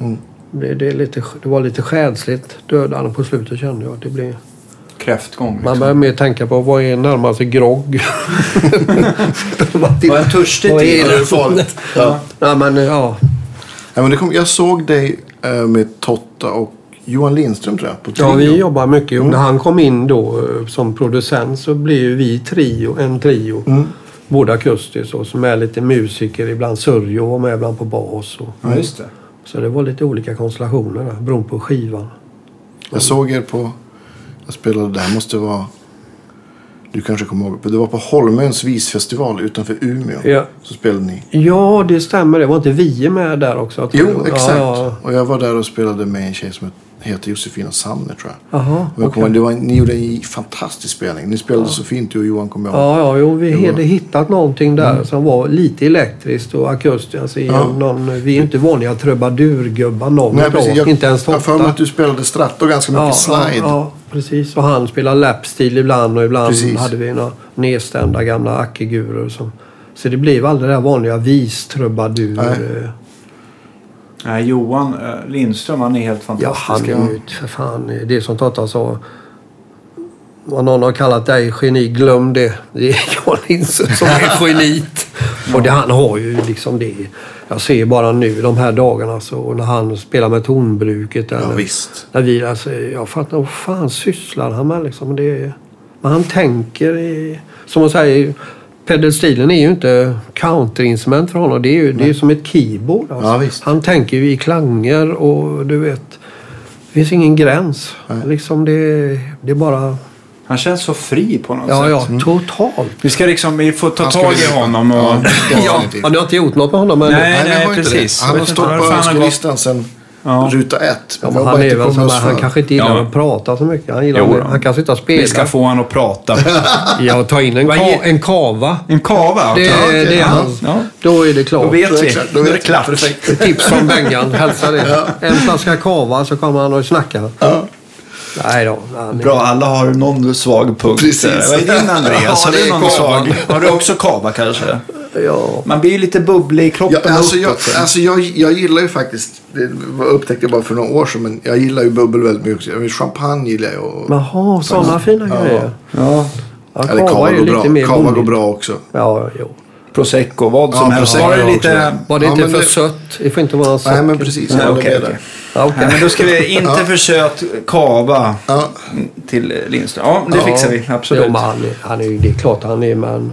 Mm. Det, det, är lite, det var lite själsligt dödande på slutet kände jag. Det blir, Kräftgång. man Liksom. börjar mer tänka på vad är närmaste grogg? Vad en törstig Vad är Ja, det är farligt. Ja. ja, men ja. Ja, men det kom, jag såg dig eh, med Totta och Johan Lindström tror jag. På ja, vi jobbar mycket. När han kom in då eh, som producent så blev vi trio, en trio. Mm. Båda akustiskt och som är lite musiker. Ibland Sörjo var med ibland på bas. Och, Ja, just det. Så det var lite olika konstellationer där, beroende på skivan. Jag såg er på... Jag spelade där. måste vara... Du kanske kommer ihåg. Det var på Holmöns visfestival utanför Umeå. Ja. Så spelade ni. Ja, det stämmer. Det var inte vi med där också? Jo, exakt. Ja, ja. Och jag var där och spelade med en tjej som heter Josefina Sanner tror jag. Och jag kommer, det var, ni gjorde en fantastisk spelning. Ni spelade så fint du och Johan kommer jag ihåg. Ja, ja, jo, vi var- hade hittat någonting där som var lite elektriskt och akustiskt. Alltså, Mm. Ja. någon, vi är inte vanliga trubadurgubbar någon Nej, precis. Jag, Inte ens jag har för mig att du spelade stratto ganska mycket Ja, slide. ja, ja, precis. Och han spelar lapstil ibland och ibland Precis. hade vi några nedstämda gamla ackigurer. Som, så det blev aldrig det där vanliga vistrubadur. Nej. Johan eh, Lindström, han är helt Ja, fantastisk. han är ju för fan det som Totta sa. Vad någon har kallat dig geni, glöm det. Det är Jan Lindström som är geniet. Och det, han har ju liksom det. Jag ser bara nu de här dagarna så när han spelar med tonbruket. Ja, eller- visst. När vi, alltså, jag fattar, vad fan sysslar han med liksom? Det, men han tänker i, som man säger, pedalstilen är ju inte counterinstrument för honom. Det är ju det är som ett keyboard. Alltså. Ja, visst. Han tänker ju i klanger och du vet, det finns ingen gräns. Nej. Liksom det, det är bara, Han känns så fri på något ja sätt. ja, totalt. Vi ska liksom, vi får ta tag i honom och... Ja, Ja, du har inte gjort något med honom men... Nej, Nej, nej, precis. Han har stått på önskelistan sen Ja. ruta ett. Ja, men han, är väl som, han kanske inte gillar Ja. att prata så mycket. Han, gillar Jo han kan sitta och spela. Vi ska få honom att prata. Ja, ta in en, ka- en kava. En kava? Det, okej. det är hans. Ja. Då är det klart. Då vet vi. Då är det klart. Perfekt. Tips från Bengan. Hälsa det. En flaska kava så kommer han och snackar. Ja. Nej då. Är... Bra, alla har någon svag punkt. Precis. Vad är din Andreas? Ja, har du någon svag? Har du också kava kanske? Ja. Man blir ju lite bubblig i kroppen Ja, alltså jag, alltså jag, jag gillar ju faktiskt, det upptäckte jag bara för några år sedan, men jag gillar ju bubbel väldigt mycket. Champagne gillar jag. Och, Jaha, sådana fina grejer. Ja, Ja, eller kava går lite bra. mer Kava går bra också. Ja, jo. prosecco, vad som Ja, helst. Var det lite... Var det Ja, inte men för det- sött? Det får inte vara socker. Nej, men precis. Jag Nej. Ja, okej. Nej, men då ska vi inte för söt kava Ja, till Lindström. Ja, det Ja. fixar vi. Absolut. Jo, han, är- han är det är klart han är, men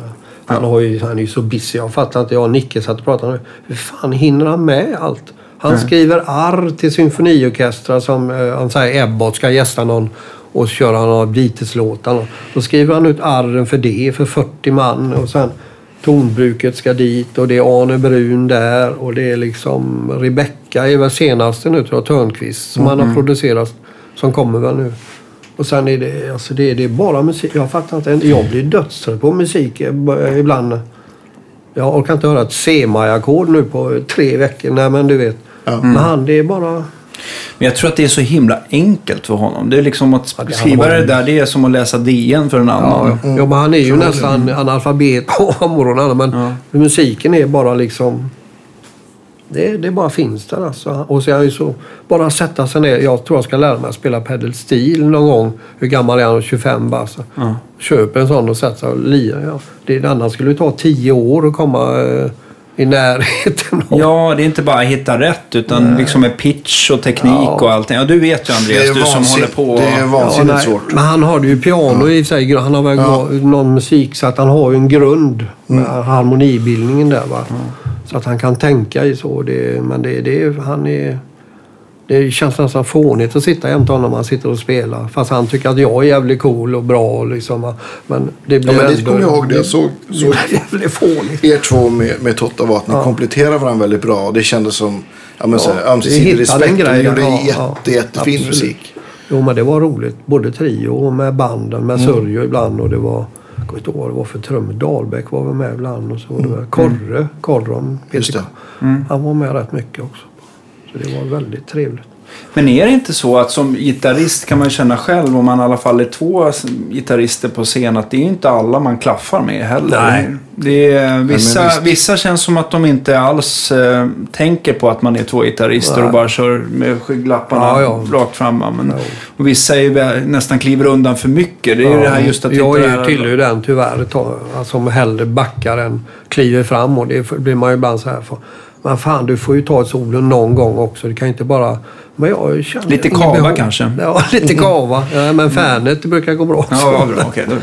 han, har ju, han är ju så busy. Jag fattar inte. Jag och Nicke satt och pratade. Hur fan hinner han med allt? Han skriver arr till symfoniorkestrar som eh, han säger Ebbot ska gästa någon och köra några Beatles-låtar. Då skriver han ut arren för det, för 40 man. Och sen tonbruket ska dit och det är Arne Brun där och det är liksom Rebecca är väl senaste nu tror jag, Törnqvist som han har producerat. Som kommer väl nu. Och sen är det, alltså det, det är bara musik. Jag fattar inte. Jag blir dödstrött på musik eh, ibland. Jag orkar inte höra ett C-maj-ackord nu på tre veckor. Nej men du vet. Men han det är bara... Men jag tror att det är så himla enkelt för honom. Det är liksom att Ja, det skriva det där, det är som att läsa DN för en annan. Ja, ja, men han är ju nästan analfabet på morgonen. Men musiken är bara liksom... Det, det bara finns där alltså. Och så är han ju så... Bara sätta sig ner. Jag tror jag ska lära mig att spela pedal steel någon gång. Hur gammal är han? 25 bara. Så. Ja. Köp en sån och sätt sig och lira. Ja. Det annars skulle det ta 10 år att komma eh, i närheten av. Ja, det är inte bara att hitta rätt utan liksom med pitch och teknik Ja. och allting. Ja, du vet ju det Andreas, du som håller på. det är vansinnigt nej. svårt. Men han har ju piano i sig. Han har väl Ja. någon musik så att han har ju en grund med harmonibildningen där. Va? Så att han kan tänka i så. Det, men det, det, han är, det känns nästan fånigt att sitta jämte honom när han sitter och spelar. Fast han tycker att jag är jävligt cool och bra. Liksom, men det blir Ja, men ändå- kommer jag ihåg det. Jag såg, såg jävligt fånigt. er två med, med Totta var att ni kompletterar varandra väldigt bra. Det kändes som ja, men, vi ömsesidig respekt. Ni gjorde. Ja, jätte, ja, jättefin absolut. musik. Jo, men det var roligt. Både trio och med banden, med Sörjo ibland och det var... Kommer inte ihåg vad det var för trummor. Dahlbäck var väl med ibland och så var det väl Korre, Korron, Peter. det. Han var med rätt mycket också. Så det var väldigt trevligt. Men är det inte så att som gitarrist kan man känna själv, om man i alla fall är två gitarrister på scen, att det är inte alla man klaffar med heller. Nej. Det är, vissa, visst. vissa känns som att de inte alls eh, tänker på att man är två gitarrister Nej. och bara kör med skygglapparna Ja, ja. rakt fram. Men, Ja. och vissa är nästan kliver undan för mycket. Det är ju det här just att jag är är- ju tillhör den tyvärr ta- som hellre backar än kliver fram och det blir man ju ibland så här för. Men fan du får ju ta solo någon gång också. Det kan inte bara... Men jag känner Lite kava kanske? Ja, lite kava. Ja, men fanet brukar gå bra också. Ja, ja, bra. Okej, då.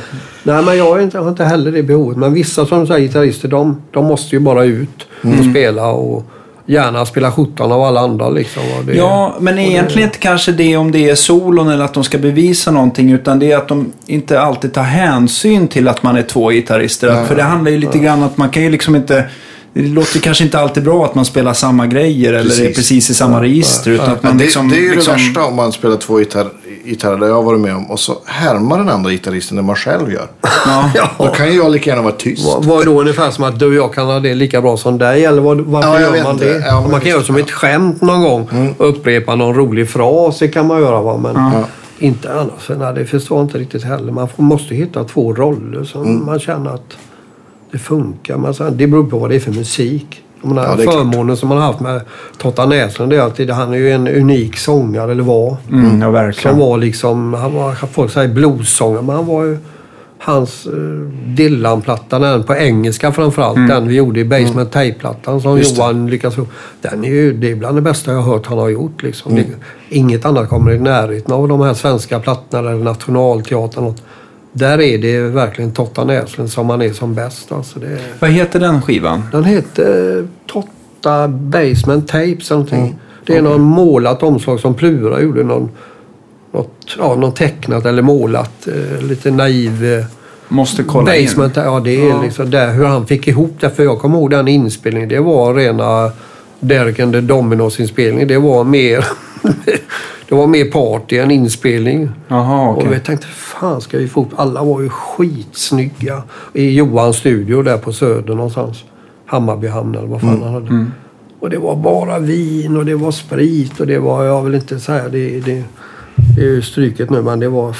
Nej, men jag har inte, har inte heller det behovet. Men vissa som säger gitarrister, de, de måste ju bara ut och spela och gärna spela skjortan av alla andra. Liksom. Det, Ja, men egentligen inte kanske det om det är solon eller att de ska bevisa någonting. Utan det är att de inte alltid tar hänsyn till att man är två gitarrister. För det handlar ju lite grann att man kan ju liksom inte... Det låter kanske inte alltid bra att man spelar samma grejer eller är Precis. precis i samma register. Utan att man det, liksom, det är ju liksom, det värsta om man spelar två gitarr, gitarrer, det jag har varit med om. Och så härmar den andra gitarristen det man själv gör. Ja. Då kan ju jag lika gärna vara tyst. Vad är då ungefär som att du och jag kan ha det lika bra som dig? Eller vad, varför Ja, jag gör man inte. det? Ja, man kan göra visst, som ja. Mm. ett skämt någon gång. Upprepa någon rolig fras, det kan man göra. Va? Men Ja. inte annars. Nej, det förstår jag inte riktigt heller. Man måste hitta två roller som Mm. man känner att det funkar. Sen, det beror på vad det är för musik. Jag menar, Ja, är klart. förmånen som man har haft med Totta Näslund är att han är ju en unik sångare, eller var. Mm, ja, Som verkligen. var liksom, han var, folk säger bluessångare, men han var ju hans uh, Dylan-platta, den på engelska framförallt, den vi gjorde i Basement Tape-plattan som Mm. Just det. Johan lyckades få. Den är ju, det är bland det bästa jag har hört han har gjort. Liksom. Mm. Det, inget annat kommer i närheten av de här svenska plattorna eller Nationalteatern. och- Där är det verkligen Totta Näslund som han är som bäst. Alltså det, Vad heter den skivan? den heter Totta Basement Tapes någonting. Mm. Det är någon målat omslag som Plura gjorde. Någon, något, ja, någon tecknat eller målat. Eh, lite naiv. Eh, Måste kolla basement, in. ja det är Ja. liksom där hur han fick ihop det. För jag kommer ihåg den inspelningen. Det var rena Derek and the Dominos inspelning. Det var mer det var mer party än inspelning. Jaha, okej. Och vi tänkte, fan ska vi få upp... Alla var ju skitsnygga. I Johans studio där på Söder någonstans. Hammarbyhamn eller vad fan Mm, han hade. Och det var bara vin och det var sprit och det var, jag vill inte säga, det, det, Det är ju stryket nu men det var...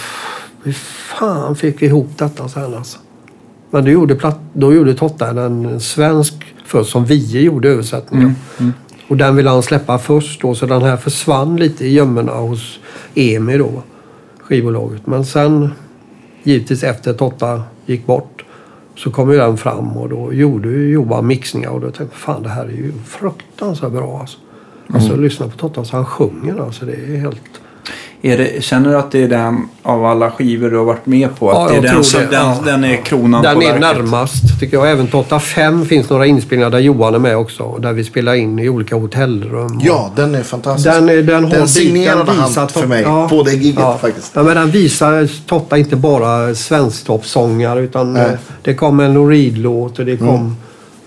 Hur fan fick vi ihop detta sen alltså? Men då gjorde, platt, då gjorde Totta en svensk först som Vie gjorde översättningen. Mm. Mm. Och den ville han släppa först då så den här försvann lite i gömmorna hos EMI då. Skivbolaget. Men sen givetvis efter Totta gick bort så kom ju den fram och då gjorde ju Johan mixningar och då tänkte jag fan det här är ju fruktansvärt bra alltså. Alltså lyssna på Totta så han sjunger alltså det är helt... Är det, känner du att det är den av alla skivor du har varit med på? Att Ja, det är jag den, som, det, den, ja. den är kronan Den på är verket? närmast tycker jag. Även Totta 5 finns några inspelningar där Johan är med också. Där vi spelar in i olika hotellrum. Ja, den är fantastisk. Den, är- den, har Den signerade den han för mig på det giget faktiskt. Ja, men den visar Totta inte bara svensktoppsångare utan Nej. eh, det kom en Lou Reed-låt och det kom... Mm.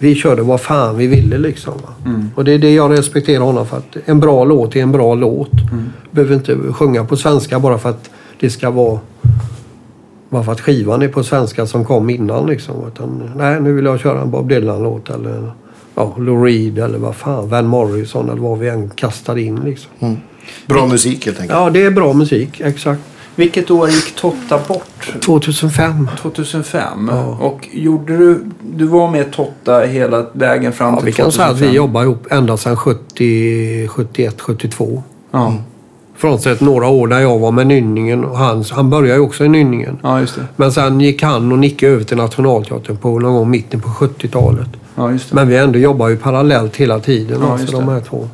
Vi körde vad fan vi ville liksom. Va? Och det är det jag respekterar honom för. Att en bra låt är en bra låt. Behöver inte sjunga på svenska bara för att det ska vara... Bara för att skivan är på svenska som kom innan liksom. Utan, nej, nu vill jag köra en Bob Dylan-låt eller ja, Lou Reed eller vad fan, Van Morrison eller vad vi än kastar in liksom. Mm. Bra musik helt enkelt. Ja, det är bra musik. Exakt. Vilket år gick Totta bort? 2005. 2005. Ja. Och gjorde du... Du var med Totta hela vägen fram Ja, till vi kan 2005? säga att vi jobbar ihop ända sedan 70, 71, 72. Ja. Frånsett några år där jag var med Nynningen. Och han, han började ju också i Nynningen. ja, just det. Men sen gick han och Nicke över till Nationalteatern på någon gång mitten på 70-talet. Ja, just det. Men vi ändå jobbar ju parallellt hela tiden. Ja, alltså, de här två.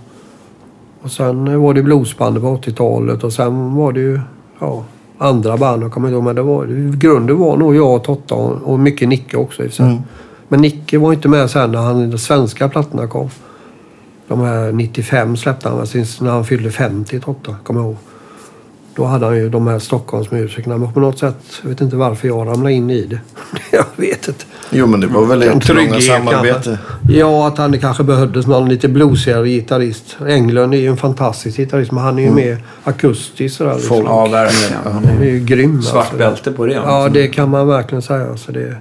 Och sen var det bluesbandet på 80-talet och sen var det ju ja, andra band. Jag kommer inte ihåg, men det var, grunden var nog jag och Totta och, mycket Nicke också. i. Mm. Men Nicke var inte med sen när han, de svenska plattorna kom. De här 95 släppte han när han fyllde 50, Totta, kommer jag ihåg. Då hade han ju de här Stockholmsmusikerna. Men på något sätt, jag vet inte varför jag ramlade in i det. jag vet inte. Jo, men det var väl En ett långa trygghet samarbete. kanske. Ja, att han kanske behövdes någon lite bluesigare gitarrist. Englund är ju en fantastisk gitarrist, men han är ju mer akustisk sådär. Liksom. Folk. Ja, verkligen. Han är ju grym. Svart alltså. bälte på det. Ja, det kan man verkligen säga. Alltså det,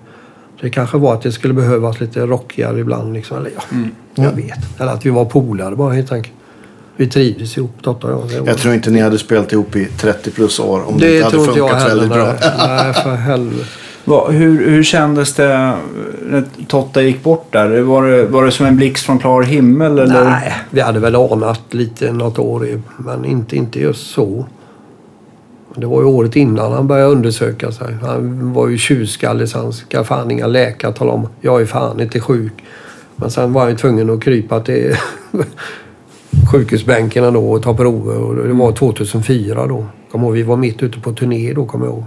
det kanske var att det skulle behövas lite rockigare ibland. Liksom. Eller ja, Mm. jag vet. Eller att vi var polare bara helt enkelt. Vi trivdes ihop, Totta och jag. Jag tror inte ni hade spelat ihop i 30 plus år om det, det inte hade tror inte jag funkat heller. väldigt bra. Nej, nej, för helvete. Va, hur, hur kändes det när Totta gick bort där? Var det, var det som en blixt från klar himmel? Eller? Nej, vi hade väl anat lite något år, i- men inte, inte just så. Det var ju året innan han började undersöka sig. Han var ju tjurskallig så han ska fan inga läkare tala om. Jag är fan inte sjuk. Men sen var han ju tvungen att krypa till sjukhusbänken då och ta prover. Och det var 2004 då. Kom ihåg, vi var mitt ute på turné då, kommer jag ihåg.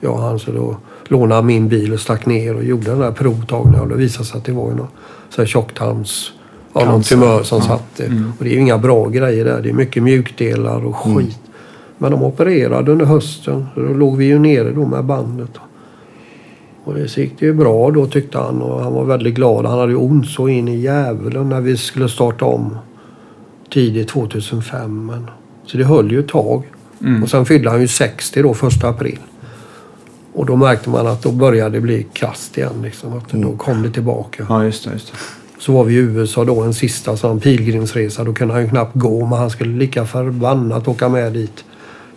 Jag och han så då lånade min bil och stack ner och gjorde den där provtagningen. Och det visade sig att det var ju någon så här tjocktarms... Ja, någon tumör som Ja. satt. Mm. Och det är ju inga bra grejer där. Det är mycket mjukdelar och skit. Men de opererade under hösten. Så då låg vi ju nere då med bandet. Och det gick det ju bra då tyckte han. Och han var väldigt glad. Han hade ju ont så in i djävulen när vi skulle starta om tidigt 2005. Men, så det höll ju ett tag. Mm. Och sen fyllde han ju 60 då, första april. Och då märkte man att då började det bli kast igen. Liksom, att Då kom det tillbaka. Ja, just det. Just det. Så var vi i USA då en sista sån pilgrimsresa. Då kunde han ju knappt gå men han skulle lika förbannat åka med dit.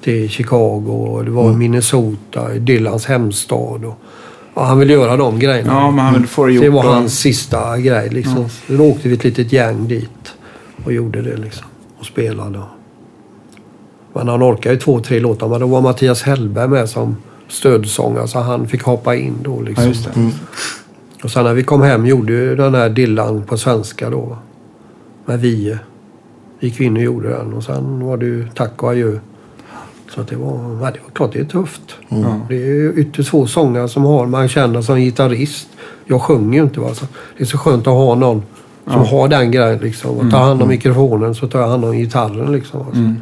Till Chicago och det var Mm. Minnesota, Dylans hemstad. Och, ja, han ville göra de grejerna. Ja, men han vill få det gjort. det var hans sista grej liksom. Så då åkte vi ett litet gäng dit och gjorde det liksom. Och spelade. Men han orkade ju två, tre låtar. Men då var Mattias Hellberg med som stödsångare så han fick hoppa in då liksom. Ja, just det. Mm. Och sen när vi kom hem gjorde ju den här Dillan på svenska då. va. Med Vie. Gick vi in och gjorde den och sen var det ju tack och adjö. Så att det var, ja, det var klart det är tufft. Ja. Det är ju ytterst få sångare som har, man känner som gitarrist. Jag sjunger ju inte va. Så det är så skönt att ha någon som Ja. har den grejen liksom. Och tar hand om mikrofonen så tar jag hand om gitarren liksom. Alltså. Mm.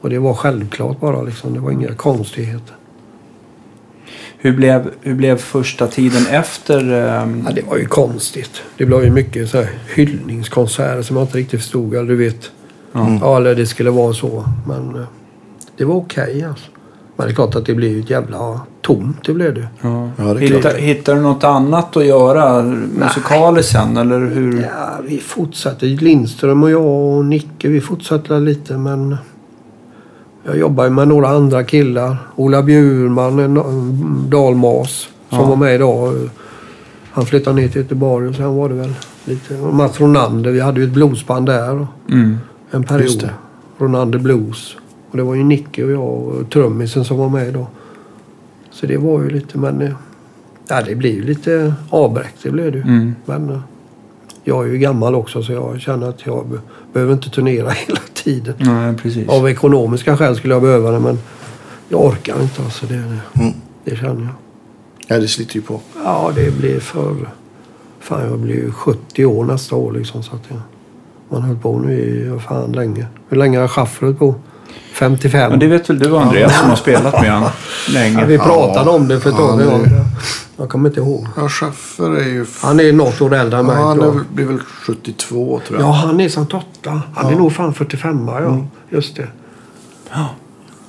Och det var självklart bara liksom. Det var inga konstigheter. Hur, blev, hur blev första tiden efter? ehm, Ja, det var ju konstigt. Det blev ju mycket så här hyllningskonserter som jag inte riktigt förstod. Eller du vet. ja. Ja, eller det skulle vara så. Men eh, det var okej alltså. Men det är klart att det blev ju ett jävla tomt. Det blev det. Ja. Ja, det är Hittar, du något annat att göra musikaliskt sen? Eller hur? Ja, vi fortsatte. Lindström och jag och Nicke, vi fortsatte lite men Jag jobbade med några andra killar. Ola Bjurman, en, en dalmas, som Ja. var med idag. Han flyttade ner till Göteborg och sen var det väl lite... Mats Ronander, vi hade ju ett bluesband där Mm. en period. Ronander Blues. Och det var ju Nicke och jag och trummisen som var med då. Så det var ju lite, men... eh, Ja, det blir ju lite avbräck, det blev det ju. Mm. Men eh, jag är ju gammal också så jag känner att jag be- behöver inte turnera hela tiden. Nej, precis. Av ekonomiska skäl skulle jag behöva det men jag orkar inte alltså. Det, Mm. det känner jag. Ja, det sliter ju på. Ja, det blir för... Fan, jag blir ju 70 år nästa år liksom. Så att jag, man höll på nu i, fan, länge. Hur länge har Schaffer på? 55? Men det vet väl du Andreas som har spelat med han ja, länge. vi pratade om det för ett Ja, tag sedan. Jag kommer inte ihåg. Ja, Schaffer är ju... Han är något år äldre än Ja, mig. han tror är, jag. blir väl 72 tror jag. Ja, han är samt åtta. Han är nog fan 45 ja. Just det.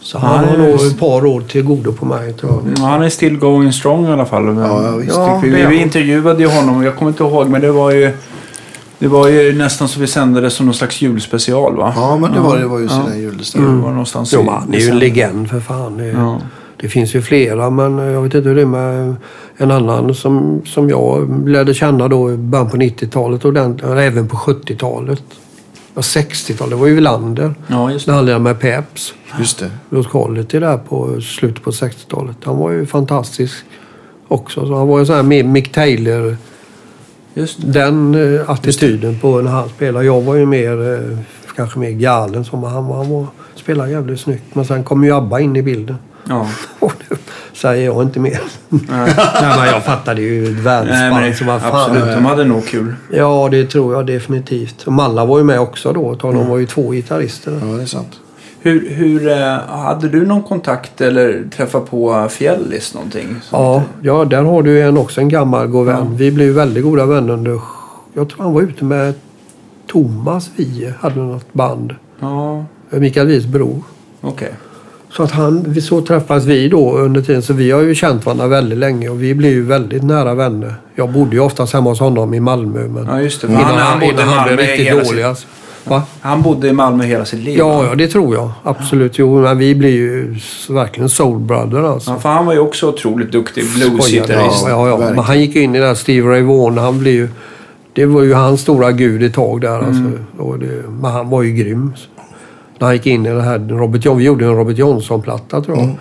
Så han Han har nog ett par år till godo på mig tror jag. Ja, han är still going strong i alla fall. Men Ja, ja, visst. Ja, vi, vi han. intervjuade ju honom, jag kommer inte ihåg, men det var ju... Det var ju nästan så vi sände det som någon slags julspecial va? Ja, men det var, det var ju Ja. sina Det juldestämning. var någonstans Jo, men han är ju en legend för fan. Det, Ja. det finns ju flera men jag vet inte hur det är med en annan som, som jag lärde känna då i början på 90-talet och den, även på 70-talet. Ja, 60-talet, det var ju Wilander. ja, just När det. han lirade med Peps. Just det. Rose Quality där på slutet på 60-talet. Han var ju fantastisk också. Så han var ju sån här med Mick Taylor. Just det. Den eh, attityden på när han spelade. Jag var ju mer, eh, kanske mer galen som han var. Han var, spelade jävligt snyggt. Men sen kom ju ABBA in i bilden. Ja. Och säger jag inte mer. Nej. Nej, men jag fattade ju ett Nej, men världsband det, som var fan. absolut, de hade nog kul. Ja, det tror jag definitivt. Och Malla var ju med också då. De var ju två gitarrister. Ja, det är sant. Hur, hur, eh, hade du någon kontakt eller träffat på Fjällis någonting? Ja, ja, där har du en också en gammal god vän. Ja. Vi blev väldigt goda vänner under... Jag tror han var ute med Thomas Wiehe, hade något band. Ja, Mikael Wies bror. okej. Så att han, vi- så träffades vi då under tiden. Så vi har ju känt varandra väldigt länge och vi blev ju väldigt nära vänner. Jag bodde ju oftast hemma hos honom i Malmö. Men Ja, just det. För innan Han, han, bodde i innan han blev riktigt dålig. Alltså. Va? han bodde i Malmö hela sitt liv. Ja, ja, det tror jag. Absolut. Jo, men vi blir ju verkligen soul brother alltså. Ja, för han var ju också otroligt duktig bluesgitarrist. Ja, ja, ja. Men han gick in i den här Steve Ray Vaughan. Han blev ju... Det var ju hans stora gud ett tag där. Alltså. Mm. Och det, men han var ju grym. När han gick in i det här Robert. Vi gjorde en Robert Johnson-platta tror jag. Mm.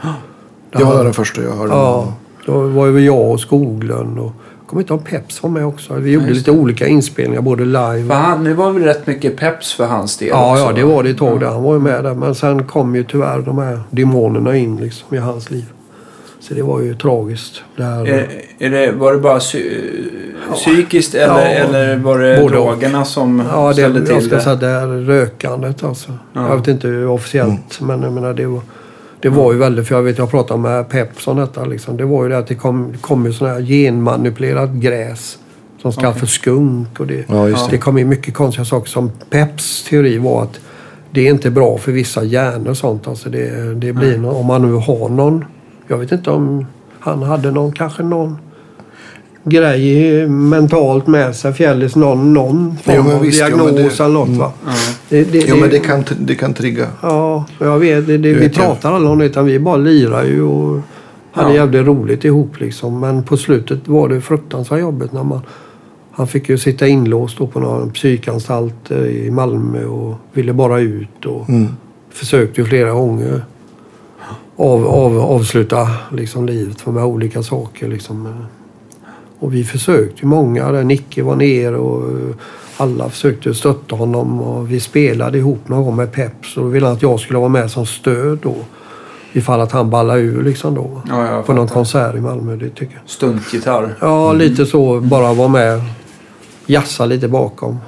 Där Det var den första jag hörde. Ja. Då var ju jag och Skoglund och... Jag kommer inte ihåg Peps var med också. Vi gjorde just lite olika inspelningar, både live För han, det var väl rätt mycket peps för hans del Ja, också, ja, det va? var det ett tag där. Han var ju med där. Men sen kom ju tyvärr de här demonerna in liksom i hans liv. Så det var ju tragiskt. Det här, Är, är det, var det bara psy, psykiskt eller, Ja, eller var det både och. drogerna som Ja, det, ställde jag till ska det? säga det här rökandet alltså. Ja. Jag vet inte officiellt, men jag menar det var, det var ju väldigt, för jag vet jag pratade med Peps om detta liksom. Det var ju det att det kom, kom ju sån här genmanipulerat gräs som ska Okej. för skunk och det. Ja, det kom ju mycket konstiga saker som Peps teori var att det är inte bra för vissa hjärnor och sånt. Alltså det, det blir nå- om man nu har någon, jag vet inte om han hade någon, kanske någon grej mentalt med sig, Fjällis, någon, någon form Jo, av visst, diagnos det- eller något va? Ja. Det, det, Jo, men det kan, det kan trigga. Ja, jag vet. Det, det, Det vi pratar aldrig om det utan vi bara lirar ju och hade Ja. jävligt roligt ihop liksom. Men på slutet var det fruktansvärt jobbigt när man... Han fick ju sitta inlåst på någon psykanstalt eh, i Malmö och ville bara ut och Mm. försökte ju flera gånger av, av, avsluta liksom livet med olika saker. Liksom. Och vi försökte ju många. Där Nicke var ner och alla försökte stötta honom. Och vi spelade ihop någon gång med Peps. Och då ville han att jag skulle vara med som stöd då. Ifall att han ballade ur liksom då. Ja, på någon konsert i Malmö. Det tycker jag. Stuntgitarr. Ja, lite så. Bara vara med. Jassa lite bakom.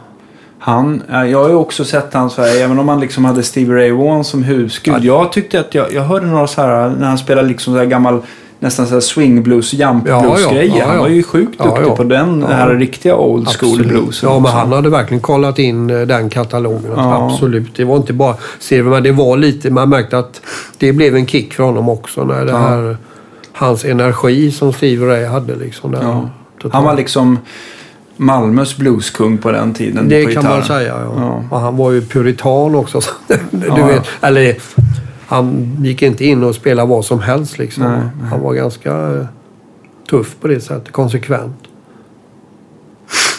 Han, jag har ju också sett han så här, även om han liksom hade Stevie Ray Vaughan som husgud. Ja. Jag tyckte att jag, jag hörde några så här när han spelade liksom så här gammal nästan så här swing blues, jump blues ja, grejer. ja, Han var ju sjukt duktig på den här riktiga old school Absolut. bluesen. Ja, men också. han hade verkligen kollat in eh, den katalogen. Absolut. Det var inte bara Silver, men det var lite... Man märkte att det blev en kick för honom också. När det här, hans energi som Steve Ray hade. Liksom, där. Han var liksom Malmös blueskung på den tiden. Det på kan gitarr. man säga, ja. Ja. Han var ju puritan också. så- du Ja. vet, eller han gick inte in och spelade vad som helst. Liksom. Nej, nej. Han var ganska eh, tuff på det sättet. Konsekvent.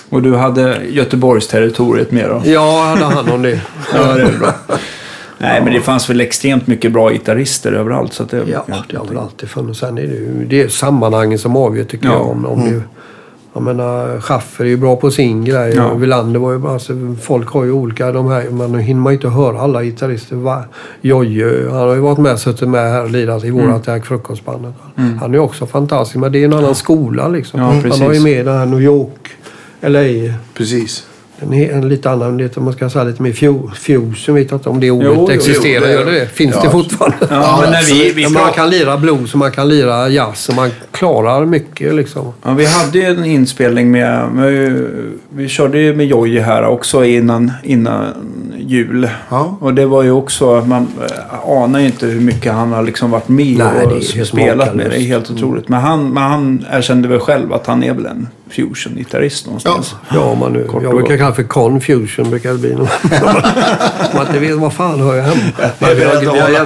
Och du hade Göteborgsterritoriet med då? Ja, hade han om det. Ja, det är bra. Nej, men det fanns väl extremt mycket bra gitarrister överallt. Så det, Ja, det har väl alltid funnits. Sen är det ju det är sammanhanget som avgör tycker Ja. jag. Om, om det, jag menar, Schaffer är ju bra på sin grej. Ja. och Wilander var ju bara... Alltså, folk har ju olika... De här, man hinner man ju inte höra alla gitarrister. Va- Jojje, han har ju varit med suttit med här och lirat i våra Mm. Frukostbandet. Han är ju också fantastisk. Men det är en annan skola liksom. Ja, han har ju med den här New York, LA. Precis. En, en lite annan, det, om man ska säga lite mer fu- fusion. Vet jag inte om det ordet Jo, jo, existerar. jo, det- Gör det det? Finns ja, det fortfarande? Ja, men när vi, vi, Ja, man kan lira blues och man kan lira jazz och man klarar mycket liksom. ja, vi hade ju en inspelning med... med vi körde ju med Jojje här också innan, innan jul. Ja. Och det var ju också... Man eh, anar ju inte hur mycket han har liksom varit med Nej, och spelat med. Det är helt otroligt. Men han, men han erkände väl själv att han är väl en fusion-gitarrist någonstans. Ja, man nu, Kort jag brukar kalla för confusion. Brukar det bli. Om man inte vet vad fan hör jag hemma. Vi har- beredd att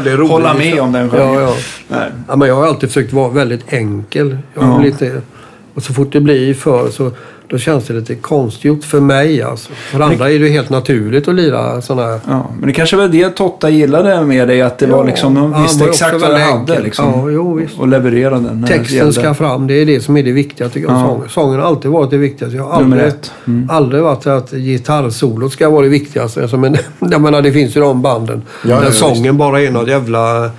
vi har hålla- med om den ja, ja. Nej. ja, men Jag har alltid försökt vara väldigt enkel. Jag Ja. lite, och så fort det blir för så då känns det lite konstgjort för mig. Alltså. För andra är det helt naturligt att lira sådana här Ja, men det kanske var det Totta gillade med dig. Att det var liksom, de visste exakt vad du hade. Liksom, Ja, jo, visst. och levererade den. Texten ska fram. Det är det som är det viktiga tycker jag. Ja. Sången. sången har alltid varit det viktigaste. Jag har aldrig. Mm. aldrig varit att gitarrsolot ska vara det viktigaste. Alltså, men, jag menar, det finns ju de banden. Ja, där ja, sången bara är något jävla...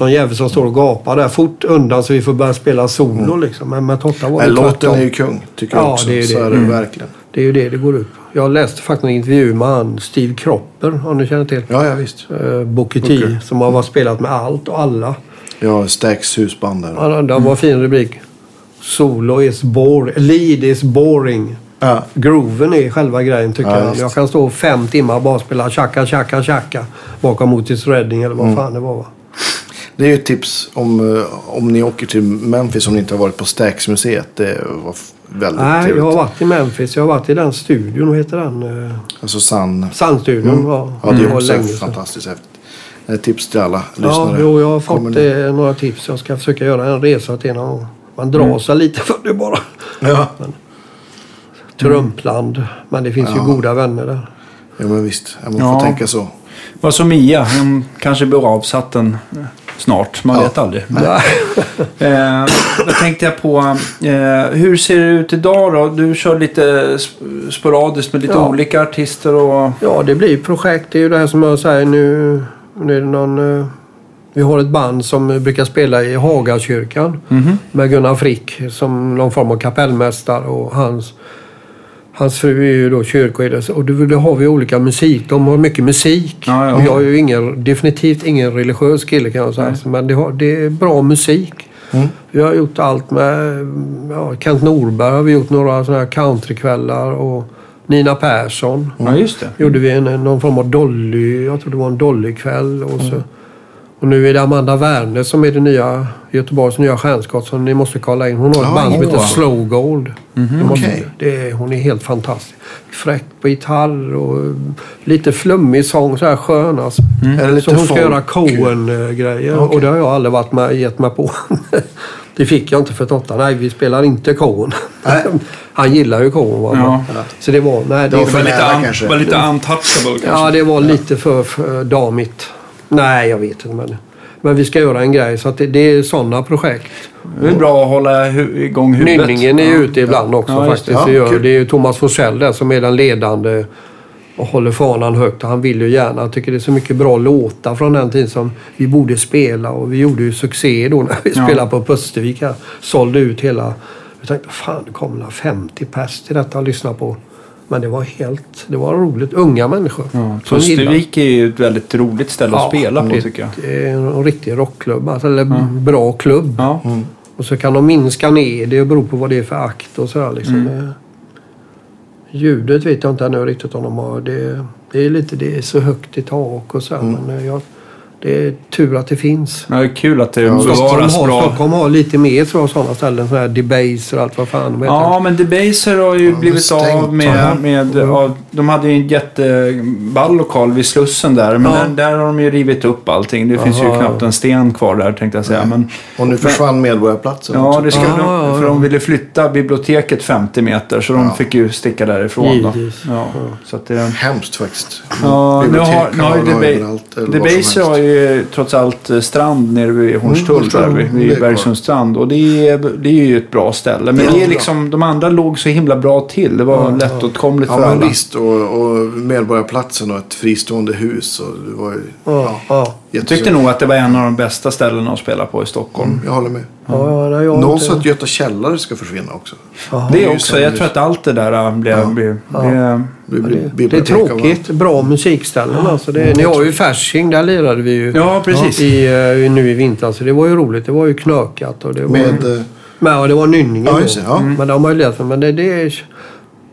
Någon jävel som står och gapar där fort undan så vi får börja spela solo liksom. Men med Totta var det låten är ju kung, tycker Ja, jag också. det är det. Så är det Mm. verkligen. Det är ju det det går ut på. Jag läste faktiskt en intervju med han Steve Cropper, om du känner till. Ja, ja visst. Uh, Booker T, Booker. som har varit spelat med allt och alla. Ja, Stax husband där. Ja, det var en fin rubrik. Solo is boring. Lead is boring. Ja. Grooven är själva grejen tycker Ja, jag. Jag kan stå fem timmar och bara spela tjacka, tjacka, tjacka bakom Otis Redding eller Mm. vad fan det var. Va? Det är ju ett tips om, eh, om ni åker till Memphis om ni inte har varit på Stax-museet. Det var väldigt Nej, trevligt. jag har varit i Memphis. Jag har varit i den studion. Vad heter den? Uh, Alltså Sun. Sandstudion. Mm. Ja, Ja, det är var också länge fantastiskt häftigt. Ett tips till alla Ja, lyssnare. jo, jag har fått eh, några tips. Jag ska försöka göra en resa till någon gång. Man drar Mm. sig lite för det bara. Ja. Trumpland. Men det finns ju Ja. goda vänner där. ja, men visst. Man får Ja. tänka så. Vad som Mia, hon kanske blir avsatt en, eh, snart. Man Ja. vet aldrig. Eh, då tänkte jag på, eh, hur ser det ut idag då? Du kör lite sp- sporadiskt med lite Ja. olika artister och... Ja, det blir projekt. Det är ju det här som jag säger nu. nu är det någon, eh, vi har ett band som brukar spela i Hagakyrkan Mhm. med Gunnar Frick som någon form av kapellmästare och hans, hans fru är ju då kyrkoherde. Och då, har vi olika musik. De har mycket musik. Ja, ja. Och jag är ju ingen, definitivt ingen religiös kille kan jag säga. Nej. Men det, har, det är bra musik. Mm. Vi har gjort allt med ja, Kent Norberg har vi gjort några sådana här countrykvällar och Nina Persson Ja, just det. gjorde vi en, någon form av Dolly, jag tror det var en Dollykväll. Och, så. Och nu är det Amanda Werner som är det nya, Göteborgs nya stjärnskott som ni måste kolla in. Hon har ett band som heter. Slow Gold. Det måste, Okej. det hon är helt fantastisk. Fräck på gitarr och lite flummig sång, så här skön alltså. Lite Så hon ska folk? göra Coen-grejer Okej. och det har jag aldrig varit med, gett mig på. det fick jag inte för Totta. Nej, vi spelar inte Coen. Han gillar ju Coen. Ja. Så det var... Nej, det, var Det för var lite, un, kanske. var lite untouchable kanske. Ja, det var lite för, för damigt. Nej, jag vet inte. Men, men vi ska göra en grej. Så det, det är sådana projekt. Det är bra att hålla hu- igång huvudet. Nynningen är ju Ja. ute ibland också Ja, just det. faktiskt. Ja, Det, är ju Thomas Forsell där som är den ledande och håller fanan högt. Och han vill ju gärna. Han tycker det är så mycket bra låtar från den tiden som vi borde spela. Och vi gjorde ju succé då när vi Ja. spelade på Pustervik här. Sålde ut hela... Vi tänkte, fan det kommer väl 50 pers till detta att lyssna på. Men det var helt... Det var roligt. Unga människor. Ja. Pustervik är ju ett väldigt roligt ställe att spela på det, tycker jag. Det är en riktig rockklubb. Alltså, eller bra klubb. Ja. Och så kan de minska ner det beror på vad det är för akt och sådär. Liksom. Mm. Eh, Ljudet vet jag inte ännu riktigt om de har. Det, det är lite det är så högt i tak och så. Mm. Men eh, jag, det är tur att det finns. Ja, det är kul att det bevaras har, bra. Stockholm har lite mer tror jag, sådana ställen. Sådana här Debaser och allt vad fan de heter. Ja, men Debaser har ju Ja, blivit stängt, av ja. med... med av, de hade ju en jätteball lokal vid Slussen där. Men Ja. där, där har de ju rivit upp allting. Det finns ju Aha. knappt en sten kvar där tänkte jag säga. Men, Och nu försvann Medborgarplatsen ja, det ska, Ah, de, ja, för ja. de ville flytta biblioteket 50 meter. Så de Ja. fick ju sticka därifrån. Då. Ja, så att det, Hemskt faktiskt. Ja, nu har, nu har ju Debaser har ju trots allt eh, strand nere vid Hornstull Hornstull, där, vid, det är vid kvar. Bergsundsstrand. Och det är, det är ju ett bra ställe. Men Ja, det är liksom, de andra låg så himla bra till. Det var Ja, ja. lättåtkomligt Ja för men alla. visst. Och, och Medborgarplatsen och ett fristående hus. Och det var ju Ja, ja. Jag tyckte nog att det var en av de bästa ställena att spela på i Stockholm. Mm, jag håller med. ja, ja Någon sa att Göta källare ska försvinna också. Jaha. Det är ju också. Jag tror att allt det där äh, blev... Ja. blev, Ja. blev Det blir det, det är tråkigt. Bra musikställen alltså. Det, ni har ju Fasching, där lirade vi ju. ja, precis. I, eh, nu i vintras. Så det var ju roligt. Det var ju knökat. Och det var. Med, eh, men, ja, det var Nynningen Ja, då. det. Mm. Men de har ju lärt sig. Men det, det, är,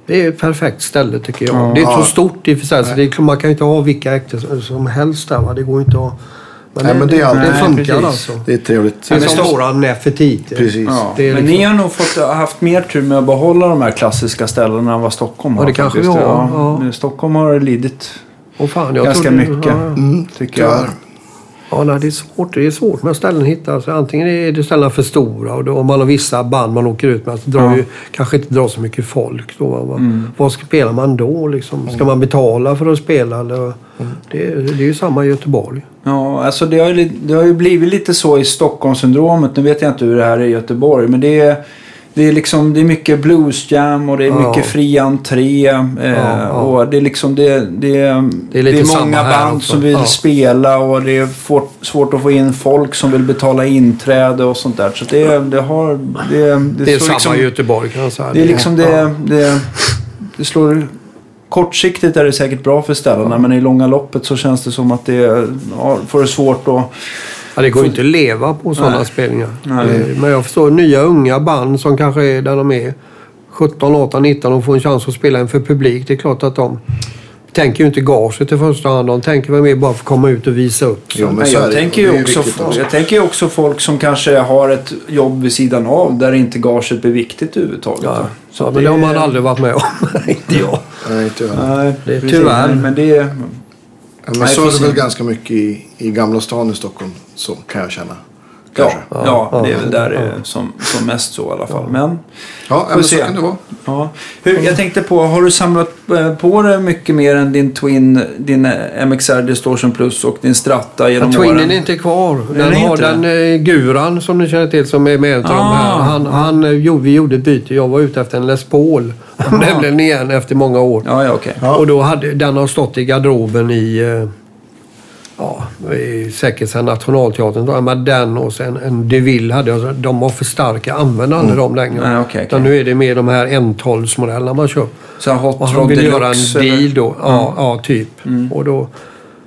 det är ett perfekt ställe tycker jag. Ja. det är Ja. så stort i och för sig. Så det, man kan ju inte ha vilka äkter som helst där. Va? Det går inte att... Men, Nej, det, men det är alltid- det Nej, funkar precis. alltså. det är trevligt. Det är men som våran Nefertiti. Precis. Ja. Det är Men liksom- ni har nog fått, haft mer tur med att behålla de här klassiska ställena än vad Stockholm Ja, har. det kanske faktiskt. vi har, ja. men Stockholm har lidit Och fan, jag ganska trodde- mycket. Ja, ja. Mm, Tycker jag. Ja, nej, det är svårt. Det är svårt med ställen att hitta. Alltså, antingen är det ställena för stora och då, om man har vissa band man åker ut med så drar Ja. ju, kanske inte drar så mycket folk. Då, va? Mm. Vad spelar man då? Liksom? Ska man betala för att spela? Eller? Det, är- det är ju samma i Göteborg. Ja, alltså det har, ju, det har ju blivit lite så i Stockholmssyndromet. Nu vet jag inte hur det här är i Göteborg. Men det är, det är, liksom, det är mycket bluesjam och det är Ja. mycket fri entré. Eh, ja. Och det är liksom det, det, är, Det är det är många band också. som vill Ja. spela och det är fort, svårt att få in folk som vill betala inträde och sånt där. Så det, det har... Det, det, är samma liksom, i Göteborg kan jag säga. det är liksom det, Ja. det, det slår... Kortsiktigt är det säkert bra för ställena men i långa loppet så känns det som att det ja, får det svårt att... Ja, det går ju inte att leva på sådana Nej. spelningar. Nej. Eh, Men jag förstår nya unga band som kanske är där de är 17, 18, 19 och får en chans att spela inför publik. Det är klart att de tänker ju inte gaget i första hand. De tänker väl mer bara för att komma ut och visa upp. Jo, men jag, det. tänker Det ju också, jag tänker ju också folk som kanske har ett jobb vid sidan av där inte gaget blir viktigt överhuvudtaget. Ja, Så men det har man aldrig varit med om. inte jag. Nej, inte jag. Nej, Det tyvärr. Men, men det Nej, så är det väl ganska mycket i, i Gamla stan i Stockholm. Så kan jag känna. Ja, Kanske. ja, Ja, det är väl ja, där det är ja. som, som mest så i alla fall. Men, Ja, ja men så se. kan det vara. ja. Hur, jag tänkte på, har du samlat eh, på dig mycket mer än din Twin, din eh, MXR Distortion Plus och din Stratta genom Ja, Twinnen åren? är inte kvar. Den Den, är har den eh, Guran som ni känner till som är med utav de Ah. här. Han, han, eh, jo, vi gjorde ett byte. Jag var ute efter en Les Paul. Nämligen igen efter många år. Ja, ja. Ja. Och då hade, den har stått i garderoben i, eh, ja, säkert sedan Nationalteatern. tror jag. Den och sen en DeVille hade jag. De var för starka. Jag använder aldrig dem längre. Nej, Utan okej. nu är det mer de här N12-modellerna man kör. Så Hot Och han ville göra en deal då. Ja, ja typ. Och då,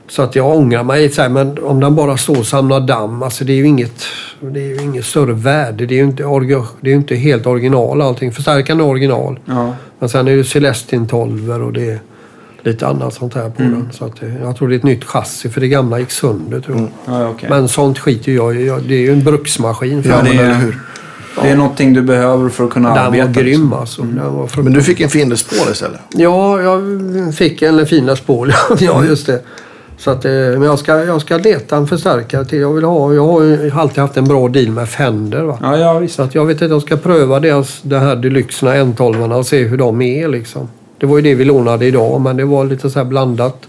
så att jag ångrar mig. Så här, men om den bara står och samlar damm. Alltså det är ju inget, det är inget större värde. Det är ju inte, orga, det är inte helt original allting. Förstärkaren är original. Ja. Men sen är det Celestin 12 och det är lite annat sånt här på den. Så att, det- jag tror det är ett nytt chassi för det gamla gick sönder tror jag. Ja, ja, okej. Men sånt skiter jag i. Det är ju en bruksmaskin. För Ja, Ja, det är- hur. Det är någonting du behöver för att kunna den arbeta. var grym alltså. Den var Men du fick en fin Les Paul istället. Ja, jag fick en fin spål. ja, just det. Så att, eh, men jag ska, jag ska leta en förstärkare till. Jag, vill ha, jag har ju alltid haft en bra deal med Fender. Va? Ja, ja, visst. Så att jag vet inte, jag ska pröva deras, de här deluxerna N12 och se hur de är. Liksom. Det var ju det vi lånade idag, men det var lite så här blandat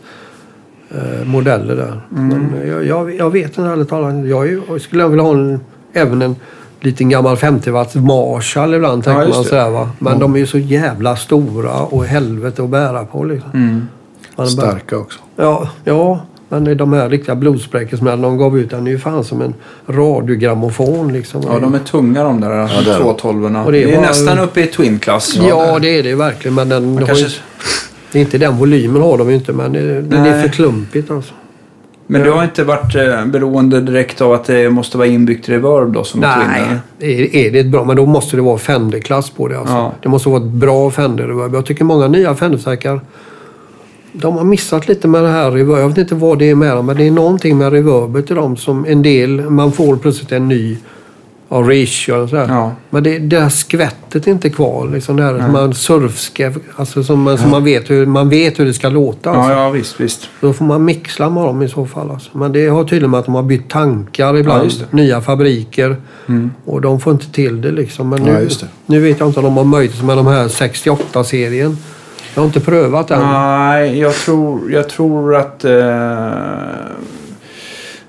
eh, modeller där. Men jag, jag, jag vet inte ärligt talat. Jag, jag skulle vilja ha en, även en liten gammal 50 watts Marshall ibland, tänker just man sådär va. Men de är ju så jävla stora och helvete att bära på liksom. Mm. Starka också. Ja, ja. Men de här riktiga bluesbreakers som de gav ut, den är ju fan som en radiogrammofon liksom. Ja, de är tunga de där Ja, det är de. 212 Och det det är var- nästan uppe i Twin-klass. Ja, det är det verkligen. Men den, Man har kanske... ju, det är inte den volymen har de ju inte, men det, det Nej. är för klumpigt alltså. Men du har inte varit eh, beroende direkt av att det måste vara inbyggt reverb då som är Twin? Nej, är, är det bra, men då måste det vara Fender-klass på det. Alltså. Ja. Det måste vara ett bra Fender. Jag tycker många nya Fender-stärkar de har missat lite med det här reverb. Jag vet inte vad det är med dem, men det är någonting med reverbet i dem som en del, man får plötsligt en ny ja, ratio och sådär. Ja. Men det, det där skvättet är inte kvar. Liksom det här som man surfskev, alltså som, man, som man, vet hur, man vet hur det ska låta. Alltså. Ja, ja, visst, visst. Då får man mixla med dem i så fall. Alltså. Men det har tydligen med att de har bytt tankar Ja, ibland. det. nya fabriker. Mm. Och de får inte till det liksom. Men Ja, nu, det. nu vet jag inte om de har möjlighet med de här 68-serien. Jag har inte prövat den. Nej, jag tror, jag tror att... Eh, det är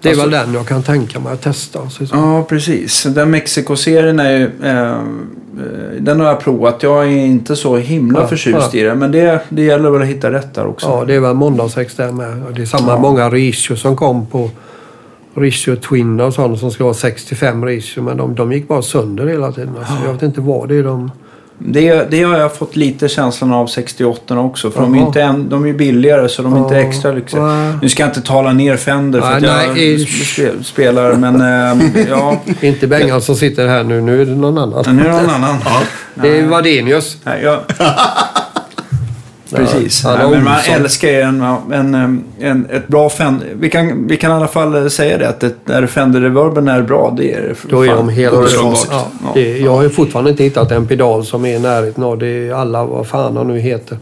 alltså- väl den jag kan tänka mig att testa. Så. Ja, precis. Den Mexiko-serien är ju... Eh, eh, den har jag provat. Jag är inte så himla Ja, förtjust ja. i den. Men det, det gäller väl att hitta rätt där också. Ja, det är väl måndagsex där med. Det är samma Ja. många ratio som kom på ratio Twin och sådana som ska vara 65 ratio. Men de, de gick bara sönder hela tiden. Alltså, jag vet inte vad det är de... Det, det har jag fått lite känslan av 68 också. För de är, inte en, de är billigare så de är inte Ja. extra lyxiga. Nu ska jag inte tala ner Fender för att jag nej, sp- spelar. Men eh, ja, Inte Bengan som sitter här nu. Nu är det någon annan. nu är det någon annan. Det är Wadenius. Nej, jag... Precis. Ja, Nej, men man älskar ju en, en, en, ett bra Fender. Vi kan, vi kan i alla fall säga det att det, när Fender-reverben är bra, det är Då är de helt ja, Ja. Jag har ju fortfarande inte hittat en pedal som är i närheten av det alla vad fan han nu heter.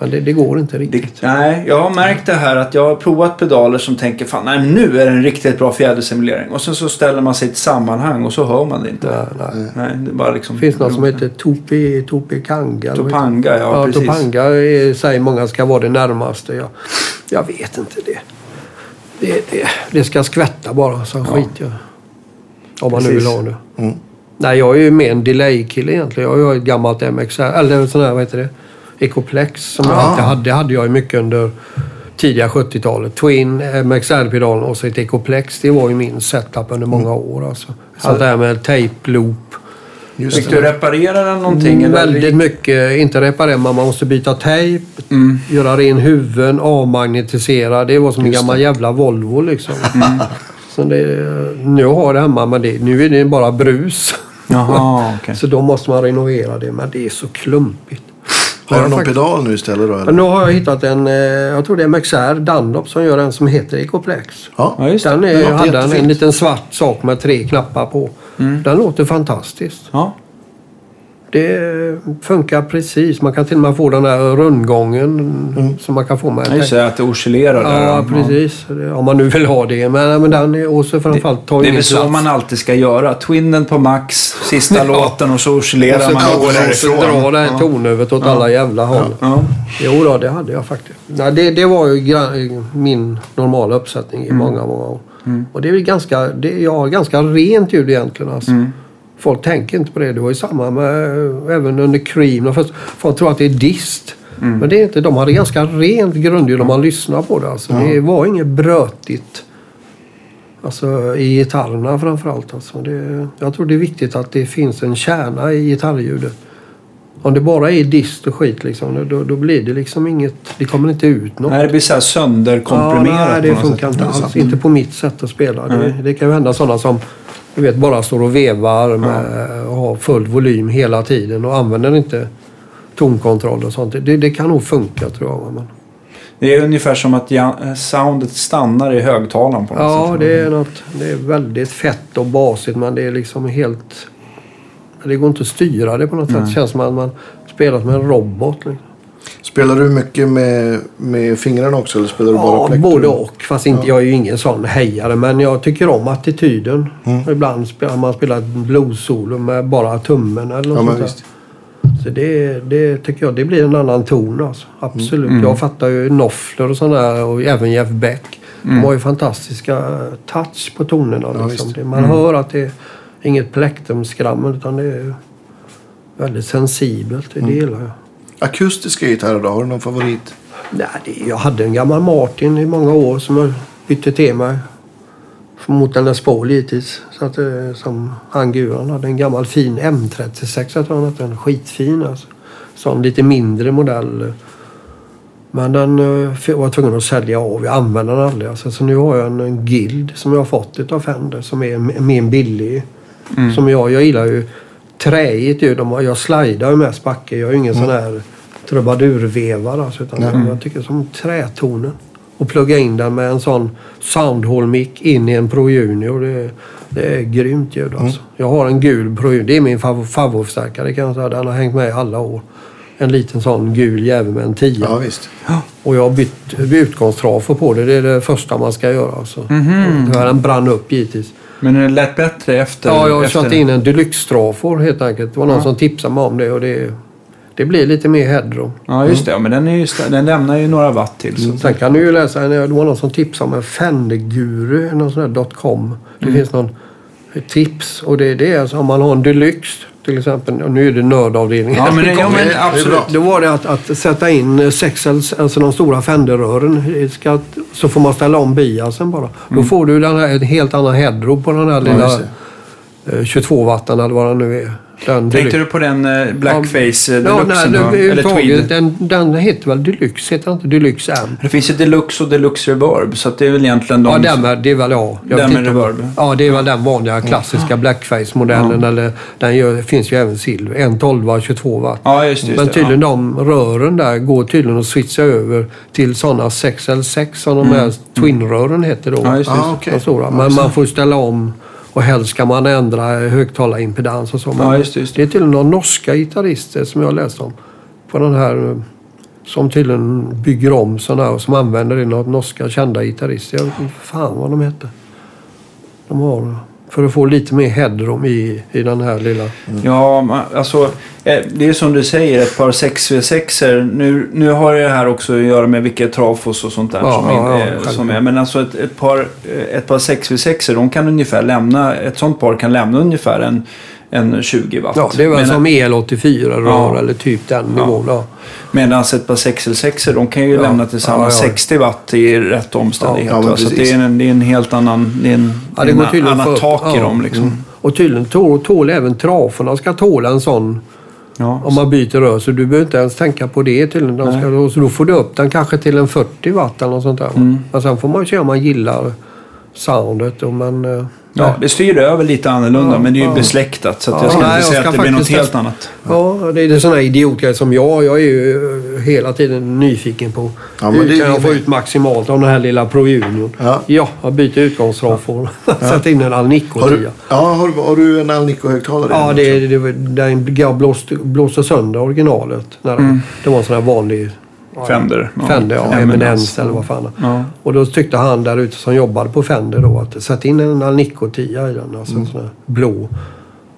Men det, det går inte riktigt. Det, nej, jag har märkt det här att jag har provat pedaler som tänker fan nej, nu är det en riktigt bra fjädersimulering. Och sen så ställer man sig i ett sammanhang och så hör man det inte. Nej, nej. Nej, det bara liksom... Finns något som heter Topi, Topi Kanga. eller vad heter Topanga, ja, Ja, precis. Topanga är, säger många ska vara det närmaste. Jag, jag vet inte det. Det, det. det ska skvätta bara, så skit jag Om man nu vill ha det. Mm. Nej, jag är ju mer en delay-kille egentligen. Jag har ju ett gammalt MXR, eller sån här, vad heter det? Ecoplex som jag Ah. alltid hade. Det hade jag ju mycket under tidiga 70-talet. Twin, MXR-pedalen och så ett Ecoplex. Det var ju min setup under många år. Alltså. Allt det här med tape loop. Just Fick det. du reparera den någonting? eller? Mm, Väldigt mycket. Inte reparera, men man måste byta tejp, Mm. göra ren huvuden, avmagnetisera. Det var som en Just gammal det. jävla Volvo liksom. Mm. Så det, nu har jag det hemma, men det, nu är det bara brus. Jaha, okej. Så då måste man renovera det, men det är så klumpigt. Har du någon faktiskt- pedal nu istället då? Eller? nu har jag hittat en, eh, jag tror det är MXR Dunlop som gör en som heter Ecoplex. Ja. Ja, just det. Den är, hade en, liten svart sak med tre knappar på. Mm. Den låter fantastiskt. Ja. Det funkar precis. Man kan till och med få den där rundgången som man kan få med Ja, Just det, att det oscillerar där. Ja, precis. Om man nu vill ha det. Men, men den är också framförallt tar Det är väl så plats. man alltid ska göra. Twinnen på max, sista låten och så oscillerar Och så man och går man därifrån. dra det tonhuvudet åt alla jävla håll. Ja. Jo då, det hade jag faktiskt. Nej, det, det var ju min normala uppsättning i Mm. många, många år. Och det är ganska, det, jag har ganska rent ljud egentligen. Alltså. Mm. Folk tänker inte på det. Det var ju samma med även under Cream. Folk tror att det är dist. Mm. Men det är inte. De hade ganska rent grundljud om man lyssnar på det. Alltså. Det var inget brötigt. Alltså i gitarrerna framförallt. Alltså. Det, jag tror det är viktigt att det finns en kärna i gitarrljudet. Om det bara är dist och skit liksom, då, då blir det liksom inget... Det kommer inte ut något. Nej, det blir så här sönderkomprimerat Ja, nej, det funkar inte Det alls. Inte på mitt sätt att spela. Det, Nej. det kan ju hända sådana som du vet, bara står och vevar med, och har full volym hela tiden och använder inte tonkontroll och sånt. Det, det kan nog funka tror jag. Men, Det är ungefär som att ja- soundet stannar i högtalaren på något ja, sätt. det är något. Det är väldigt fett och basigt men det är liksom helt... Det går inte att styra det på något sätt. Det känns som att man spelar som en robot. Liksom. Spelar du mycket med, med fingrarna också eller spelar du bara Ja, plektrum? både och. Fast inte, jag är ju ingen sån hejare. Men jag tycker om attityden. Mm. Ibland spelar man spelar ett blues-solo med bara tummen eller något Ja, sånt. Så det, det tycker jag, det blir en annan ton alltså. Absolut. Mm. Jag fattar ju Knopfler och sådär och även Jeff Beck. De har ju fantastiska touch på tonerna. Ja, Liksom. man hör att det är inget plektrumskrammel utan det är väldigt sensibelt. Det gillar jag. Akustiska gitarrer då? Har du någon favorit? Nej, det, jag hade en gammal Martin i många år som jag bytte mig. Mot en Les Paul givetvis. Så att, eh, som han Guran hade en gammal fin M36. Jag tror han hade en skitfin. Alltså. Sån lite mindre modell. Men den eh, var jag tvungen att sälja av. Jag använder den aldrig. Alltså, så nu har jag en, en Guild som jag har fått utav Fender som är mer billig. Som jag, jag gillar ju träigt ljud. De har- Jag slidar ju mest backe. Jag är ju ingen sån här trubadurvevar. Alltså, utan Nej. Jag tycker som trätonen. Och plugga in den med en sån soundhole-mic in i en Pro Junior. Det, det är grymt ljud alltså. Jag har en gul Pro Junior. Det är min fav- favoritförstärkare kan jag säga. Den har hängt med i alla år. En liten sån gul jävel med en tia. Ja, visst. Och jag har bytt utgångstrafo på det. Det är det första man ska göra. Alltså. Mhm. Den brann upp givetvis. Men det lät bättre efter? Ja, jag har efter... satt in en deluxe-strafor helt enkelt. Det var någon Ja. som tipsade mig om det och det, det blir lite mer headroom. Ja, just det. Ja, men den, är ju, sta- den lämnar ju några watt till. Så. Sen kan du ju läsa, det var någon som tipsade om en Fender-guru, någon sån där .com. Det Mm. finns någon tips och det, det är alltså om man har en deluxe till exempel. Nu är det nördavdelningen. Ja, men, ja, Det men absolut. Då var det att, att sätta in sexels, alltså de stora Fender-rören. Ska, så får man ställa om biasen bara. Då får du den här, en helt annan headroom på den här Mm. Ja, lilla eh, 22 watten eller vad den nu är. Den Tänkte du på den eh, Blackface eh, Ja, nej, Deluxen? va? Eller Tweed? den, den heter väl Deluxe, heter den inte Deluxe M? Det finns ju Deluxe och Deluxe Reverb. Så att det är väl egentligen de... Ja, den det är väl ja. Jag Den med reverb. Ja, det är väl den vanliga klassiska Blackface-modellen. Eller, den gör, finns ju även silver. En 12 22 watt. Ja, just det. Just Men det, tydligen de rören där går tydligen att switcha över till sådana 6L6 som de här Twin-rören heter då. Mm. Ja, just det. Ah, stora. Men man får ställa om och helst ska man ändra högtalarimpedans och så. Men Ja, just det, just det. är tydligen några norska gitarrister som jag har läst om. På den här som tydligen bygger om sådana här och som använder det. Några norska kända gitarrister. Jag vet inte fan vad de heter. De har för att få lite mer headroom i, i den här lilla... Ja, ma- alltså eh, det är som du säger, ett par 6V6er. Nu, nu har det här också att göra med vilka trafos och sånt där Ja, som, ja, är, ja, som är. Men alltså ett, ett par, eh, ett par 6V6er, de kan ungefär lämna, ett sånt par kan lämna ungefär en, en 20 watt. Ja, det är väl Men- som El84-rör Ja. eller typ den nivån. Ja. Medan ett par 6L6er, de kan ju Ja. lämna tillsammans Ja, ja. 60 watt i rätt omständighet. Ja, så det är, en, det är en helt annan, det är en, Ja, det går en tydligen annat för- tak i dem liksom. Mm. Och tydligen tål, tål även traforna ska tåla en sån om man byter rör. Så du behöver inte ens tänka på det tydligen. De ska, så då får du upp den kanske till en 40 watt eller något sånt där. Mm. Men sen får man ju se om man gillar soundet. Och man, eh, Ja, det styr över lite annorlunda, Ja, men det är ju ja. besläktat. Så att Ja, jag ska nej, inte säga ska att det blir något helt annat. Ja, det är sådana idiotgrejer som jag. Jag är ju hela tiden nyfiken på Ja, men hur det kan jag få ut maximalt av den här lilla Pro Junior. Ja. Ja, jag byter utgångsraffor. Sätt in en Alnico Har 10. du, ja, har, du- har du en Alnico-högtalare? Ja, det, det, det, den jag blåste, blåste sönder originalet. När det, det var en sån här vanlig ja, Fender. Ja. Fender, ja. Eminence. Eminence eller vad fan. Ja. Och då tyckte han där ute som jobbade på Fender då att sätta in en Alnico 10 i den. Alltså en sån här blå.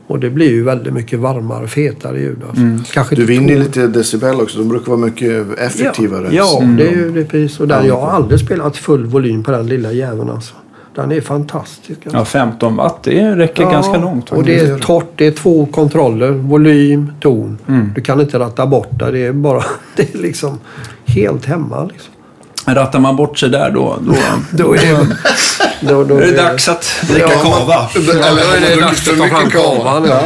Och det blir ju väldigt mycket varmare, fetare ljud. Alltså. Kanske Du vinner lite decibel också. De brukar vara mycket effektivare. Ja, Mm. det är ju det är precis. Och där, jag har aldrig spelat full volym på den lilla jäveln alltså. Den är fantastisk. Alltså. Ja, 15 watt, det räcker ganska långt. Och det är torrt. Det är två kontroller. Volym, ton. Mm. Du kan inte ratta bort det. Det är bara... Det är liksom helt hemma. Liksom. Rattar man bort sig där då, då, Då är det... Då, då är det dags att dricka Ja, kava. Eller har är man det druckit dags för mycket kava? Ja.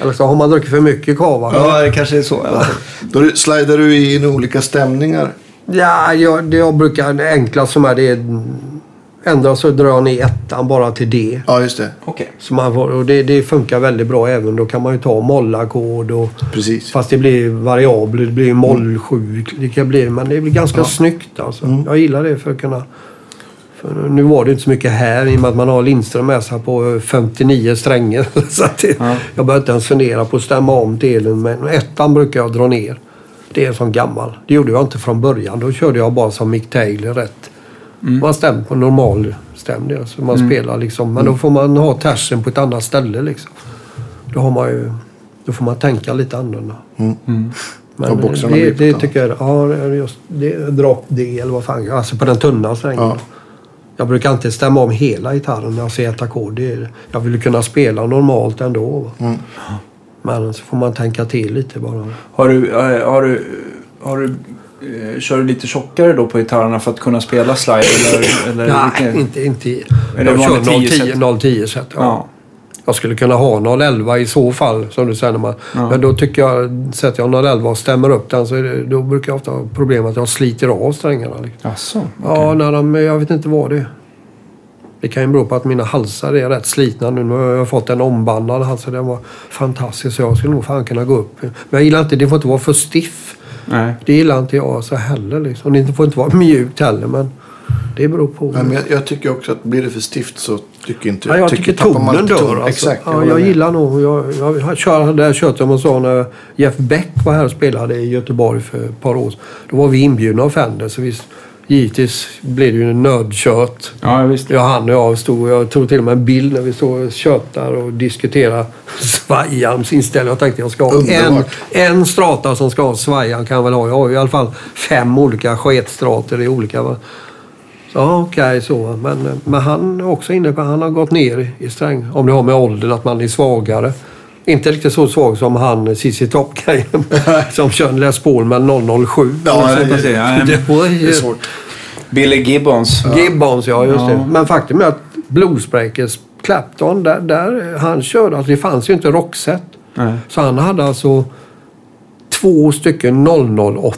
Eller så har man druckit för mycket kava. Ja, det kanske är så. Ja. Då slidar du in i olika stämningar. Ja, jag, det jag brukar... Det enklaste som är det är... Ändra så drar ner ettan bara till D. Ja, just det. Okej. Så man får, och det, det funkar väldigt bra även. Då kan man ju ta mollackord och... Precis. Fast det blir variabler. Det blir moll 7. Det kan bli, men det blir ganska snyggt alltså. Jag gillar det för att kunna... För nu var det inte så mycket här i och med att man har Lindström med sig på 59 strängar. så att det, Ja. Jag behöver inte ens fundera på att stämma om delen. Men ettan brukar jag dra ner. Det är som gammal. Det gjorde jag inte från början. Då körde jag bara som Mick Taylor rätt. Man stämmer på normal stämning. Alltså man spelar liksom. Men då får man ha tersen på ett annat ställe liksom. Då har man ju... Då får man tänka lite annorlunda. Mm. Mm. Men boxarna det, det ett tycker jag... Ja, det är just det. Drop D eller vad fan. Alltså på den tunna strängen. Ja. Jag brukar inte stämma om hela gitarren när jag ser ett ackord. Det Jag vill kunna spela normalt ändå. Mm. Men så får man tänka till lite bara. Har du, eh, har du, har du, kör du lite tjockare då på gitarrerna för att kunna spela slide? Eller, eller Nej, vilken- inte... inte det jag kör vanligt 10 010 010 set. Ja. Ja. Jag skulle kunna ha 011 i så fall, som du säger. Man, Ja. Men då tycker jag, sätter jag 011 och stämmer upp den så det, då brukar jag ofta ha problem att jag sliter av strängarna. Liksom. Jaså? Ja, när de, jag vet inte vad det är. Det kan ju bero på att mina halsar är rätt slitna nu. Nu har jag fått en ombandad hals och den var fantastisk. Så jag skulle nog fan kunna gå upp. Men jag gillar inte, det får inte vara för stiff. Nej. Det gillar inte jag så heller. Liksom. Det får inte vara mjukt heller men det beror på. Nej, men jag, jag tycker också att blir det för stift så tycker inte Ja, jag tycker man tonen dör. ton. Alltså. Exakt. ja, jag med. gillar nog... Jag, jag, jag kör det här köttet som sa när Jeff Beck var här och spelade i Göteborg för ett par år sedan. Då var vi inbjudna av Fender. Så vi, givetvis blev det ju en nördkött. Ja, visst. Ja, han och jag stod, jag tog till och med en bild när vi stod och tjötar och diskuterade svajarms inställning. Jag tänkte jag ska ha en, en strata som ska ha svajan kan jag väl ha. Jag har ju i alla fall fem olika sketstrator i olika. Va? Så ja, okej så. Men, men han är också inne på han har gått ner i sträng. Om det har med åldern, att man är svagare. Inte riktigt så svag som han CC Top-grejen som kör Les Paul med 007. Ja, det- en- är svårt. Billy Gibbons. Gibbons, ja just Ja. det. Men faktum är att Bluesbreakers, Clapton, där, där han körde, alltså det fanns ju inte rockset. Nej. Så han hade alltså två stycken 008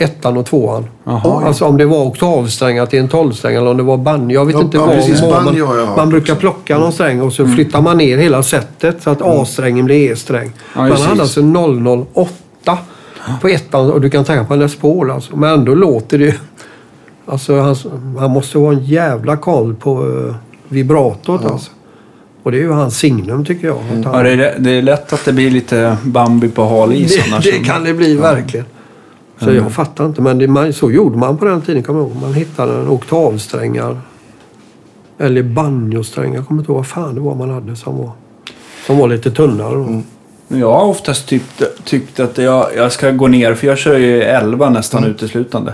ettan och tvåan. Jaha. Alltså om det var oktavsträngar till en tolvsträng eller om det var banjo. Jag vet Ja, inte ja, vad. precis. jag man, man brukar plocka någon sträng och så flyttar man ner hela sättet så att A-strängen blir E-sträng. Ja, man hade alltså 008 på ettan och du kan tänka på Les Paul alltså. Men ändå låter det. Alltså han, han måste ha en jävla koll på uh, vibratot alltså. Och det är ju hans signum tycker jag. att han- Ja, det, är, det är lätt att det blir lite Bambi på hal is det, det kan det bli verkligen. Så jag fattar inte. Men det, man, så gjorde man på den tiden. Kommer jag ihåg. Man hittade en oktavsträngar. Eller banjosträngar. Jag kommer inte ihåg vad fan det var man hade som var, som var lite tunnare. då. Jag har oftast tyckt, tyckt att jag, jag ska gå ner, för jag kör ju 11 nästan uteslutande.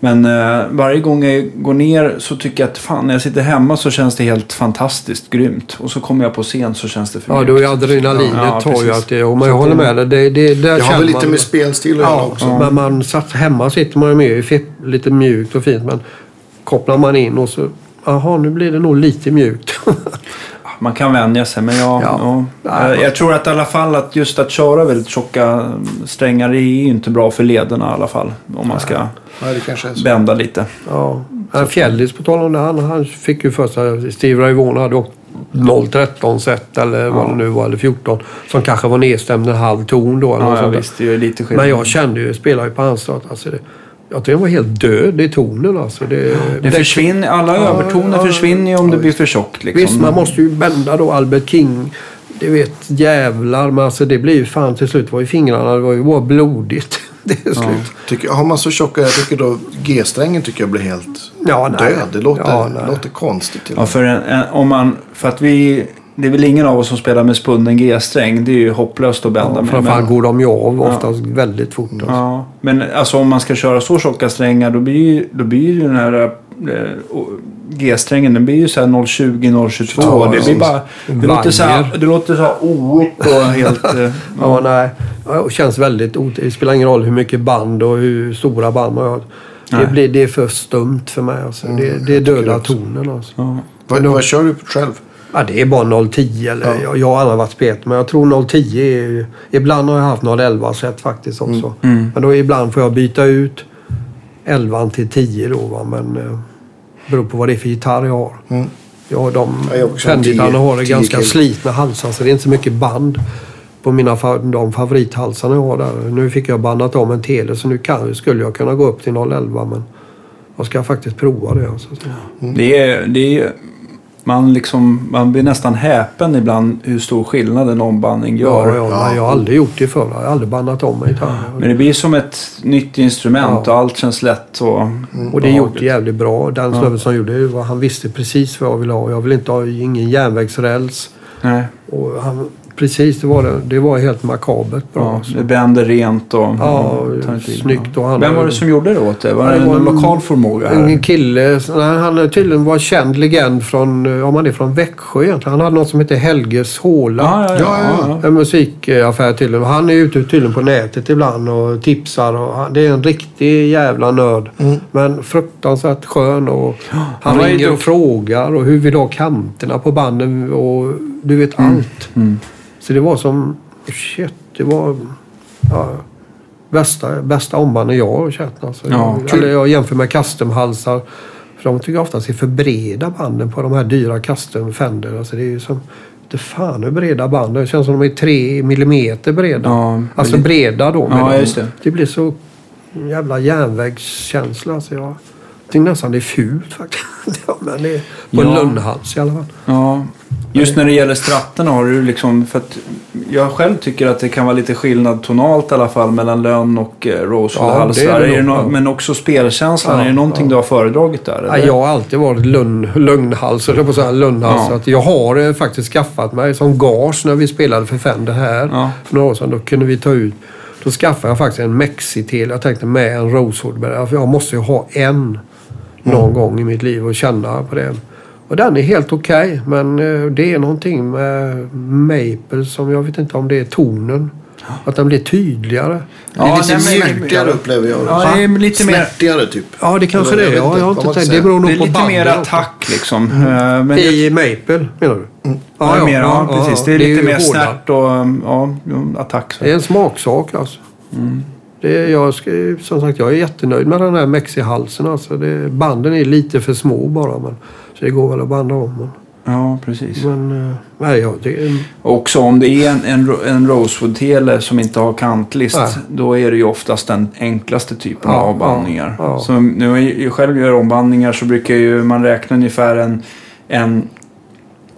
Men eh, varje gång jag går ner så tycker jag att fan, när jag sitter hemma så känns det helt fantastiskt grymt. Och så kommer jag på scen så känns det för Ja, då är adrenalinet Ja, tar ju det... Och Så jag håller det- med dig. Det, det, där Det har känner väl lite man- med spelstil att Ja, också. men man satt hemma sitter man ju med lite mjukt och fint. Men kopplar man in och så... Jaha, nu blir det nog lite mjukt. Man kan vänja sig, men jag, Ja. ja. Nej, jag, jag tror att i alla fall att just att köra väldigt tjocka strängar är ju inte bra för lederna i alla fall. Om man ska bända lite. Ja. Fjällis på tal om det. Han, han fick ju först att Steve Vaughan hade åkt 013 set eller vad Ja. det nu var. Eller 14. Som kanske var nedstämd en halv ton då. Eller Ja, ja visst, det är lite skillnad. Men jag kände ju, spelade ju på hans start. Alltså det, jag tyckte den var helt död i tonen alltså. Det, Det försvinner, alla Ja, övertoner ja, försvinner ju om ja, det blir för tjockt. Liksom. Visst, man måste ju bända då Albert King. Det vet jävlar. Men alltså det blir ju fan till slut var ju fingrarna. Det var ju bara blodigt. Det är slut. Tycker, har man så tjocka, jag tycker då G-strängen tycker jag blir helt död. Det låter, låter konstigt till Ja, för, en, en, om man, för att vi... Det är väl ingen av oss som spelar med spunnen G-sträng. Det är ju hopplöst att bända Ja, med. framförallt Men, går de ju av oftast väldigt fort. Alltså. ja, men alltså om man ska köra så tjocka strängar då blir ju, då blir ju den här eh, G-strängen den blir ju så här 020 022. Ja, det, blir bara, det, låter så här, det låter så här oigt och helt... eh, Ja, nej. Ja, Det känns väldigt Det spelar ingen roll hur mycket band och hur stora band man har. Det, blir, det är för stumt för mig. Alltså. det, det är jag tycker döda också. tonen. Alltså. ja. Vad, vad kör du själv? Ja, det är bara 010 eller Ja. jag, jag har aldrig varit spet men jag tror 010 är... Ibland har jag haft 011 set faktiskt också. Mm. Men då ibland får jag byta ut 11 till 10 då va. Men eh, beror på vad det är för gitarr jag har. Mm. Jag har de jag har också en Fender-gitarrerna 10 har det 10 ganska kilo. slitna halsar så det är inte så mycket band på mina de favorithalsarna jag har där. Nu fick jag bandat om en tele så nu kan, skulle jag kunna gå upp till 011 men jag ska faktiskt prova det. Alltså. Det är, det är, man, liksom, man blir nästan häpen ibland hur stor skillnad en ombandning gör. Ja, ja, jag har aldrig gjort det förr. Jag har aldrig bandat om gitarr. Men det blir som ett nytt instrument Ja. och allt känns lätt. Och, Och det är gjort jävligt bra. Den snubben som gjorde det, var- han visste precis vad jag ville ha. Jag vill inte ha ingen järnvägsräls. Nej, Och han, precis, det var, det. det var helt makabert bra. ja, alltså. det bänder rent och... Ja, snyggt. Och han Vem var det som gjorde det åt dig? Var det det var en en- lokal förmåga En här? kille, nej, han är tydligen var känd legend från, om han är från Växjö egentligen. Han hade något som heter Helges Håla. Ja, ja, ja. Ja, ja, ja, En musikaffär tydligen. Han är ute tydligen på nätet ibland och tipsar. Och han, det är en riktig jävla nörd. Men fruktansvärt skön. Och han han var ju ringer och frågar. Och hur vill du ha kanterna på banden? Och du vet allt. Mm. Så det var som... Shit, det var... Ja, bästa, bästa ombanden jag har sett. Alltså. Ja, jag, eller jag jämför med customhalsar. För de tycker jag oftast är för breda banden på de här dyra custom Fender. Alltså det är ju som... Det fan hur breda band Det känns som de är tre millimeter breda. Ja, alltså väldigt- breda då. Ja, just det. det blir så en jävla järnvägskänsla. Så jag tycker nästan det är fult faktiskt. ja, men det är på en Ja. lunnhals i alla fall. Ja. Just när det gäller stratterna har du liksom, för att jag själv tycker att det kan vara lite skillnad tonalt i alla fall mellan lönn och eh, Rosewood Ja, det är det Är det ja. Men också spelkänslan. Ja, är det någonting ja. du har föredragit där? Ja, eller? jag har alltid varit lugn, lugnhals, eller på så här lugnhals. Ja. Att jag har eh, faktiskt skaffat mig som gage när vi spelade för Fender här Ja. för några år sedan. Då kunde vi ta ut. Då skaffade jag faktiskt en Mexi-tel. Jag tänkte med en Rosewood. För jag måste ju ha en någon gång i mitt liv och känna på det. Och den är helt okej. men eh, det är någonting med Maple som jag vet inte om det är tonen. Att den blir tydligare. Det är Ja, lite snärtigare upplever jag det. Ja, det är lite mer, Snärtigare typ. Ja, det kanske Eller det är. Ja, jag har inte tänkt. Det beror det nog är på lite mer bandet också. attack liksom. Eh, Men I Maple menar du? ja, ja, mer, ja, precis. Det är lite ju mer hårdare. snärt och ja, attack. Så. Det är en smaksak alltså. Mm. Det är, jag, som sagt, jag är jättenöjd med den här Mexi-halsen. Alltså det, banden är lite för små bara. Men, så det går väl att banda om. Men, Ja, precis. men eh, nej, ja, det är, Också om det är en, en, en Rosewood-tele som inte har kantlist. Nej. Då är det ju oftast den enklaste typen Ja, av avbandningar. ja, ja. Så nu jag själv gör ombandningar så brukar ju man räkna ungefär en, en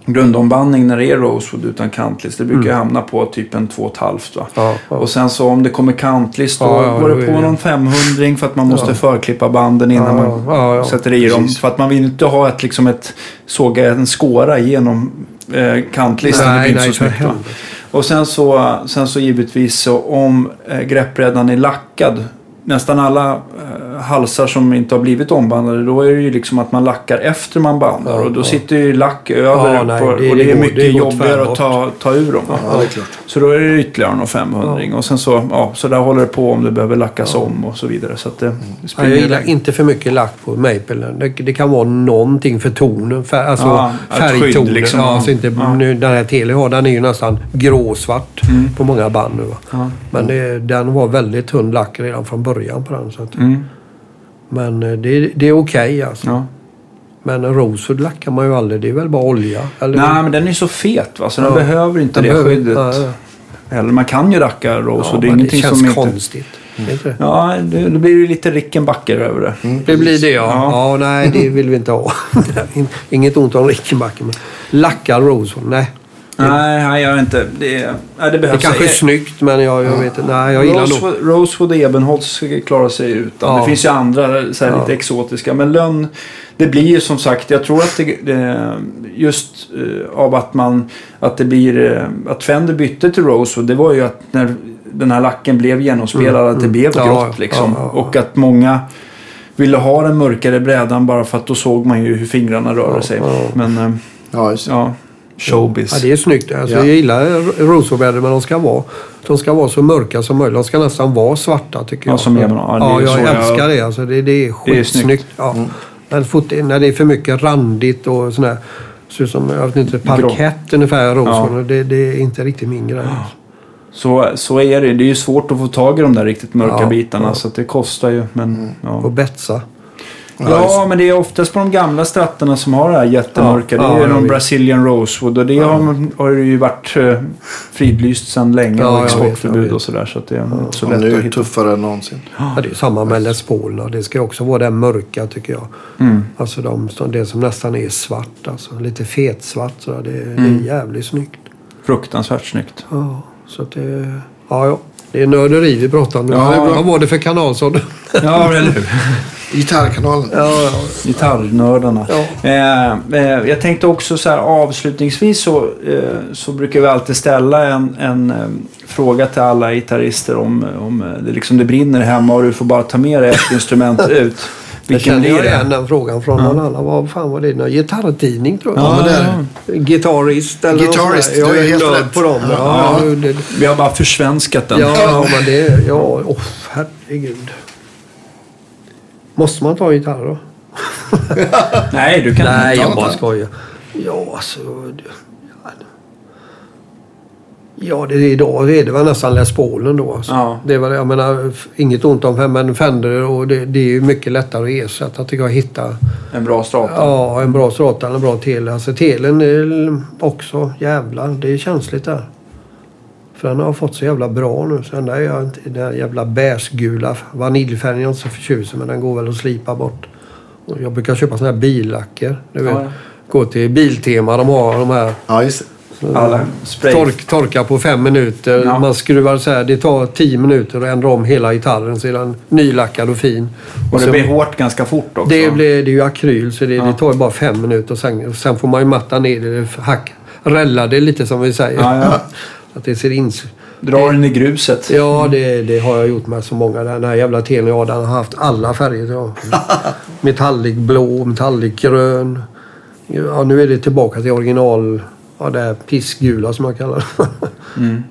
grundombandning när det är Rosewood utan kantlist. Det brukar ju hamna på typ en 2,5 va. ja, ja. Och sen så om det kommer kantlist då Ja, går det på någon 500 för att man måste förklippa banden innan man sätter i dem. precis. För att man vill inte ha ett, liksom ett såga en skåra genom eh, kantlisten. det blir nej, inte nej, så för snyggt. Och sen så, sen så givetvis så om eh, greppbrädan är lackad. Nästan alla eh, halsar som inte har blivit ombandade då är det ju liksom att man lackar efter man bandar. Ja, och då ja. sitter ju lack över Ja, nej, på, det- och det är mycket det går jobbigare att ta, ta ur dem. är. Så då är det ytterligare någon 500 och sen så, ja, så där håller det på om det behöver lackas om och så vidare. Så det, springer jag gillar inte för mycket lack på Maple. Det, det kan vara någonting för tonen. Fär, alltså färgtonen. skydd liksom. Ja, så inte, nu, den här Tele har, den är ju nästan gråsvart Mm. på många band nu. Va? Men det, den var väldigt tunn lack redan från början på den. Så att, Mm, Men eh, det, det är okej alltså. ja. Men en Rosewood lackar man ju aldrig. Det är väl bara olja. Eller, Nej, men den är så fet va, så den Ja. behöver inte Den det behöver- skyddet. ja. Eller man kan ju racka Rose Ja, det är ingenting det känns som konstigt. Inte det? Ja, det, det blir ju lite Rickenbacker över det. Det blir det ja. Ja. ja. nej, det vill vi inte ha. Inget ont om Rickenbacken. Men lackar Rosewood, nej. Nej, nej, jag vet inte. Det, nej, det Det behövs. kanske är snyggt men jag, jag vet inte. Nej, jag gillar nog... Rosewood, Rosewood och Ebenholts klarar sig utan. Ja. Det finns ju andra så här, Ja. lite exotiska. Men lönn, det blir ju som sagt, jag tror att det, det just eh, av att man, att det blir, eh, att Fender bytte till Rosewood, det var ju att när den här lacken blev genomspelad, att det mm. blev Ja, grått liksom. Och att många ville ha den mörkare brädan bara för att då såg man ju hur fingrarna rörde sig. Men det. ja, showbiz. Ja, det är snyggt. Alltså, Ja. Jag gillar Rosewood men de ska, vara, de ska vara så mörka som möjligt. De ska nästan vara svarta tycker Ja, jag. som Ebenholt. Ja, Ja, jag älskar det. Alltså, det, det är Det är skitsnyggt. Ja. Men fort, när det är för mycket randigt och sådär. Ser ut som jag vet inte, parkett ungefär. Rosewood. Det, det är inte riktigt min grej. Så, så är det. Det är ju svårt att få tag i de där riktigt mörka Ja, bitarna. ja. Så det kostar ju. Men, ja. Och betsa. Ja, men det är oftast på de gamla stratterna som har det här jättemörka. Ja, det är ja, ju någon. Brazilian Rosewood och det har, man- har ju varit eh, fridlyst sedan länge Ja, och exportförbud och sådär. Så att det är inte så Ja, lätt nu är det tuffare än någonsin. Ja, det är samma med Les Paul. Det ska också vara det mörka tycker jag. Mm. Alltså de, som- det som nästan är svart. Alltså, lite fetsvart. Så det, det Mm. är jävligt snyggt. Fruktansvärt snyggt. Ja, så att det... Ja, ja. Det är nörderi vi pratar om nu. Ja. Vad var det för kanal sa du? Ja, eller hur? Gitarrkanalen. Ja, ja. Gitarrnördarna. Ja. Eh, eh, jag tänkte också så här avslutningsvis så, eh, så brukar vi alltid ställa en, en eh, fråga till alla gitarrister om, om eh, det, liksom det brinner hemma och du får bara ta med dig ett instrument ut. Jag Vilken känner jag igen det? den frågan från någon annan. Vad fan var det? Någon gitarrtidning tror jag. Ja, det. Gitarrist eller där. Jag är helt rätt. på dem. Ja, Ja. det, Vi har bara försvenskat den. ja, men det... Ja, oh, herregud. Måste man ta gitarr då? Nej, du kan Nej, inte jag ta bara något. skojar. Ja, alltså... det- ja, Ja, det är idag är det väl nästan Les Paulen då. Alltså. Ja. Det är väl, jag menar, inget ont om fem, men Fender och det, det är ju mycket lättare att ersätta tycker jag. Hitta En bra strata. ja, en bra strata eller en bra tele. Alltså telen är också jävlar, det är känsligt där. För den har fått så jävla bra nu. Så den där är jag inte, den där jävla bärsgula vaniljfärgen är jag inte så förtjust men den går väl att slipa bort. Och jag brukar köpa såna här billacker. Du vet. Ja, ja. Gå till Biltema, de har de här Ja, just det. Alla spray. tork, torka på fem minuter. Ja. Man skruvar så här, det tar tio minuter att ändra om hela gitarren så är den nylackad och fin. Och det så- blir hårt ganska fort också. det, blir, det är ju akryl så det, Ja. det tar bara fem minuter. Och sen, och sen får man ju matta ner det, hack, rälla det lite som vi säger. Ja. Att det ser in... Drar den i gruset. Ja, det, det har jag gjort med så många. Den här jävla den har haft alla färger. Ja. Metallic blå, metallic grön. Ja, nu är det tillbaka till original, ja, det här pissgula som jag kallar det. Mm.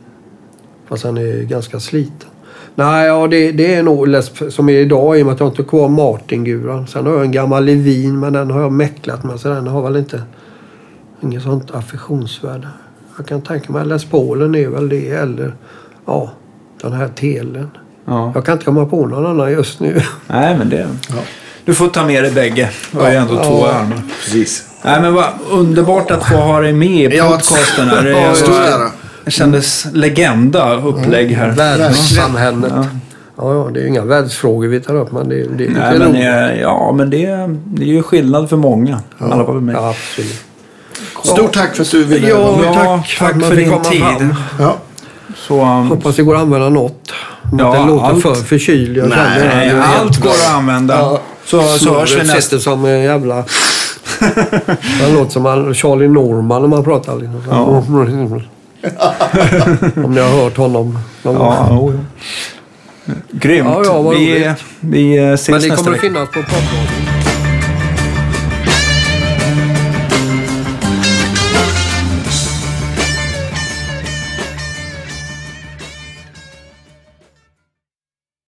Fast han är ganska sliten. Nej, ja, det, det är nog som är idag i och med att jag inte har kvar Martin-guran. Sen har jag en gammal Levin men den har jag mäcklat med så den har väl inte inget sånt affektionsvärde. Jag kan tänka mig Les Paulen är väl det eller ja, den här Telen. Ja. Jag kan inte komma på någon annan just nu. Nej, men det... Du får ta med dig bägge. Det var ju ändå Ja. två armar. Precis. Nej, men vad underbart att få ha dig med i Ja, podcasten. här. Det, ja, Stor var- ära. det kändes legenda upplägg här. Världssamhället. Ja. Ja. Ja, det är ju inga världsfrågor vi tar upp men det, det är lite Nej, men, roligt. eh, ja, men det, det är ju skillnad för många. I alla fall för mig. Ja, absolut. Stort tack för att du ville Ja. Ja, tack för tack för fick din tid. Ja. Så, um, Hoppas det går att använda något. Ja, inte låter allt. för förkyld. Nej, det. Det allt går att använda. Ja. Så, så hörs vi nästa... som en jävla... Han låter som Charlie Norman när man pratar. Liksom. Ja. Om ni har hört honom någon gång. Ja, jo, jo. Grymt. Ja, ja, vi, vi eh, ses Men det nästa kommer att vecka. finnas på poddradion.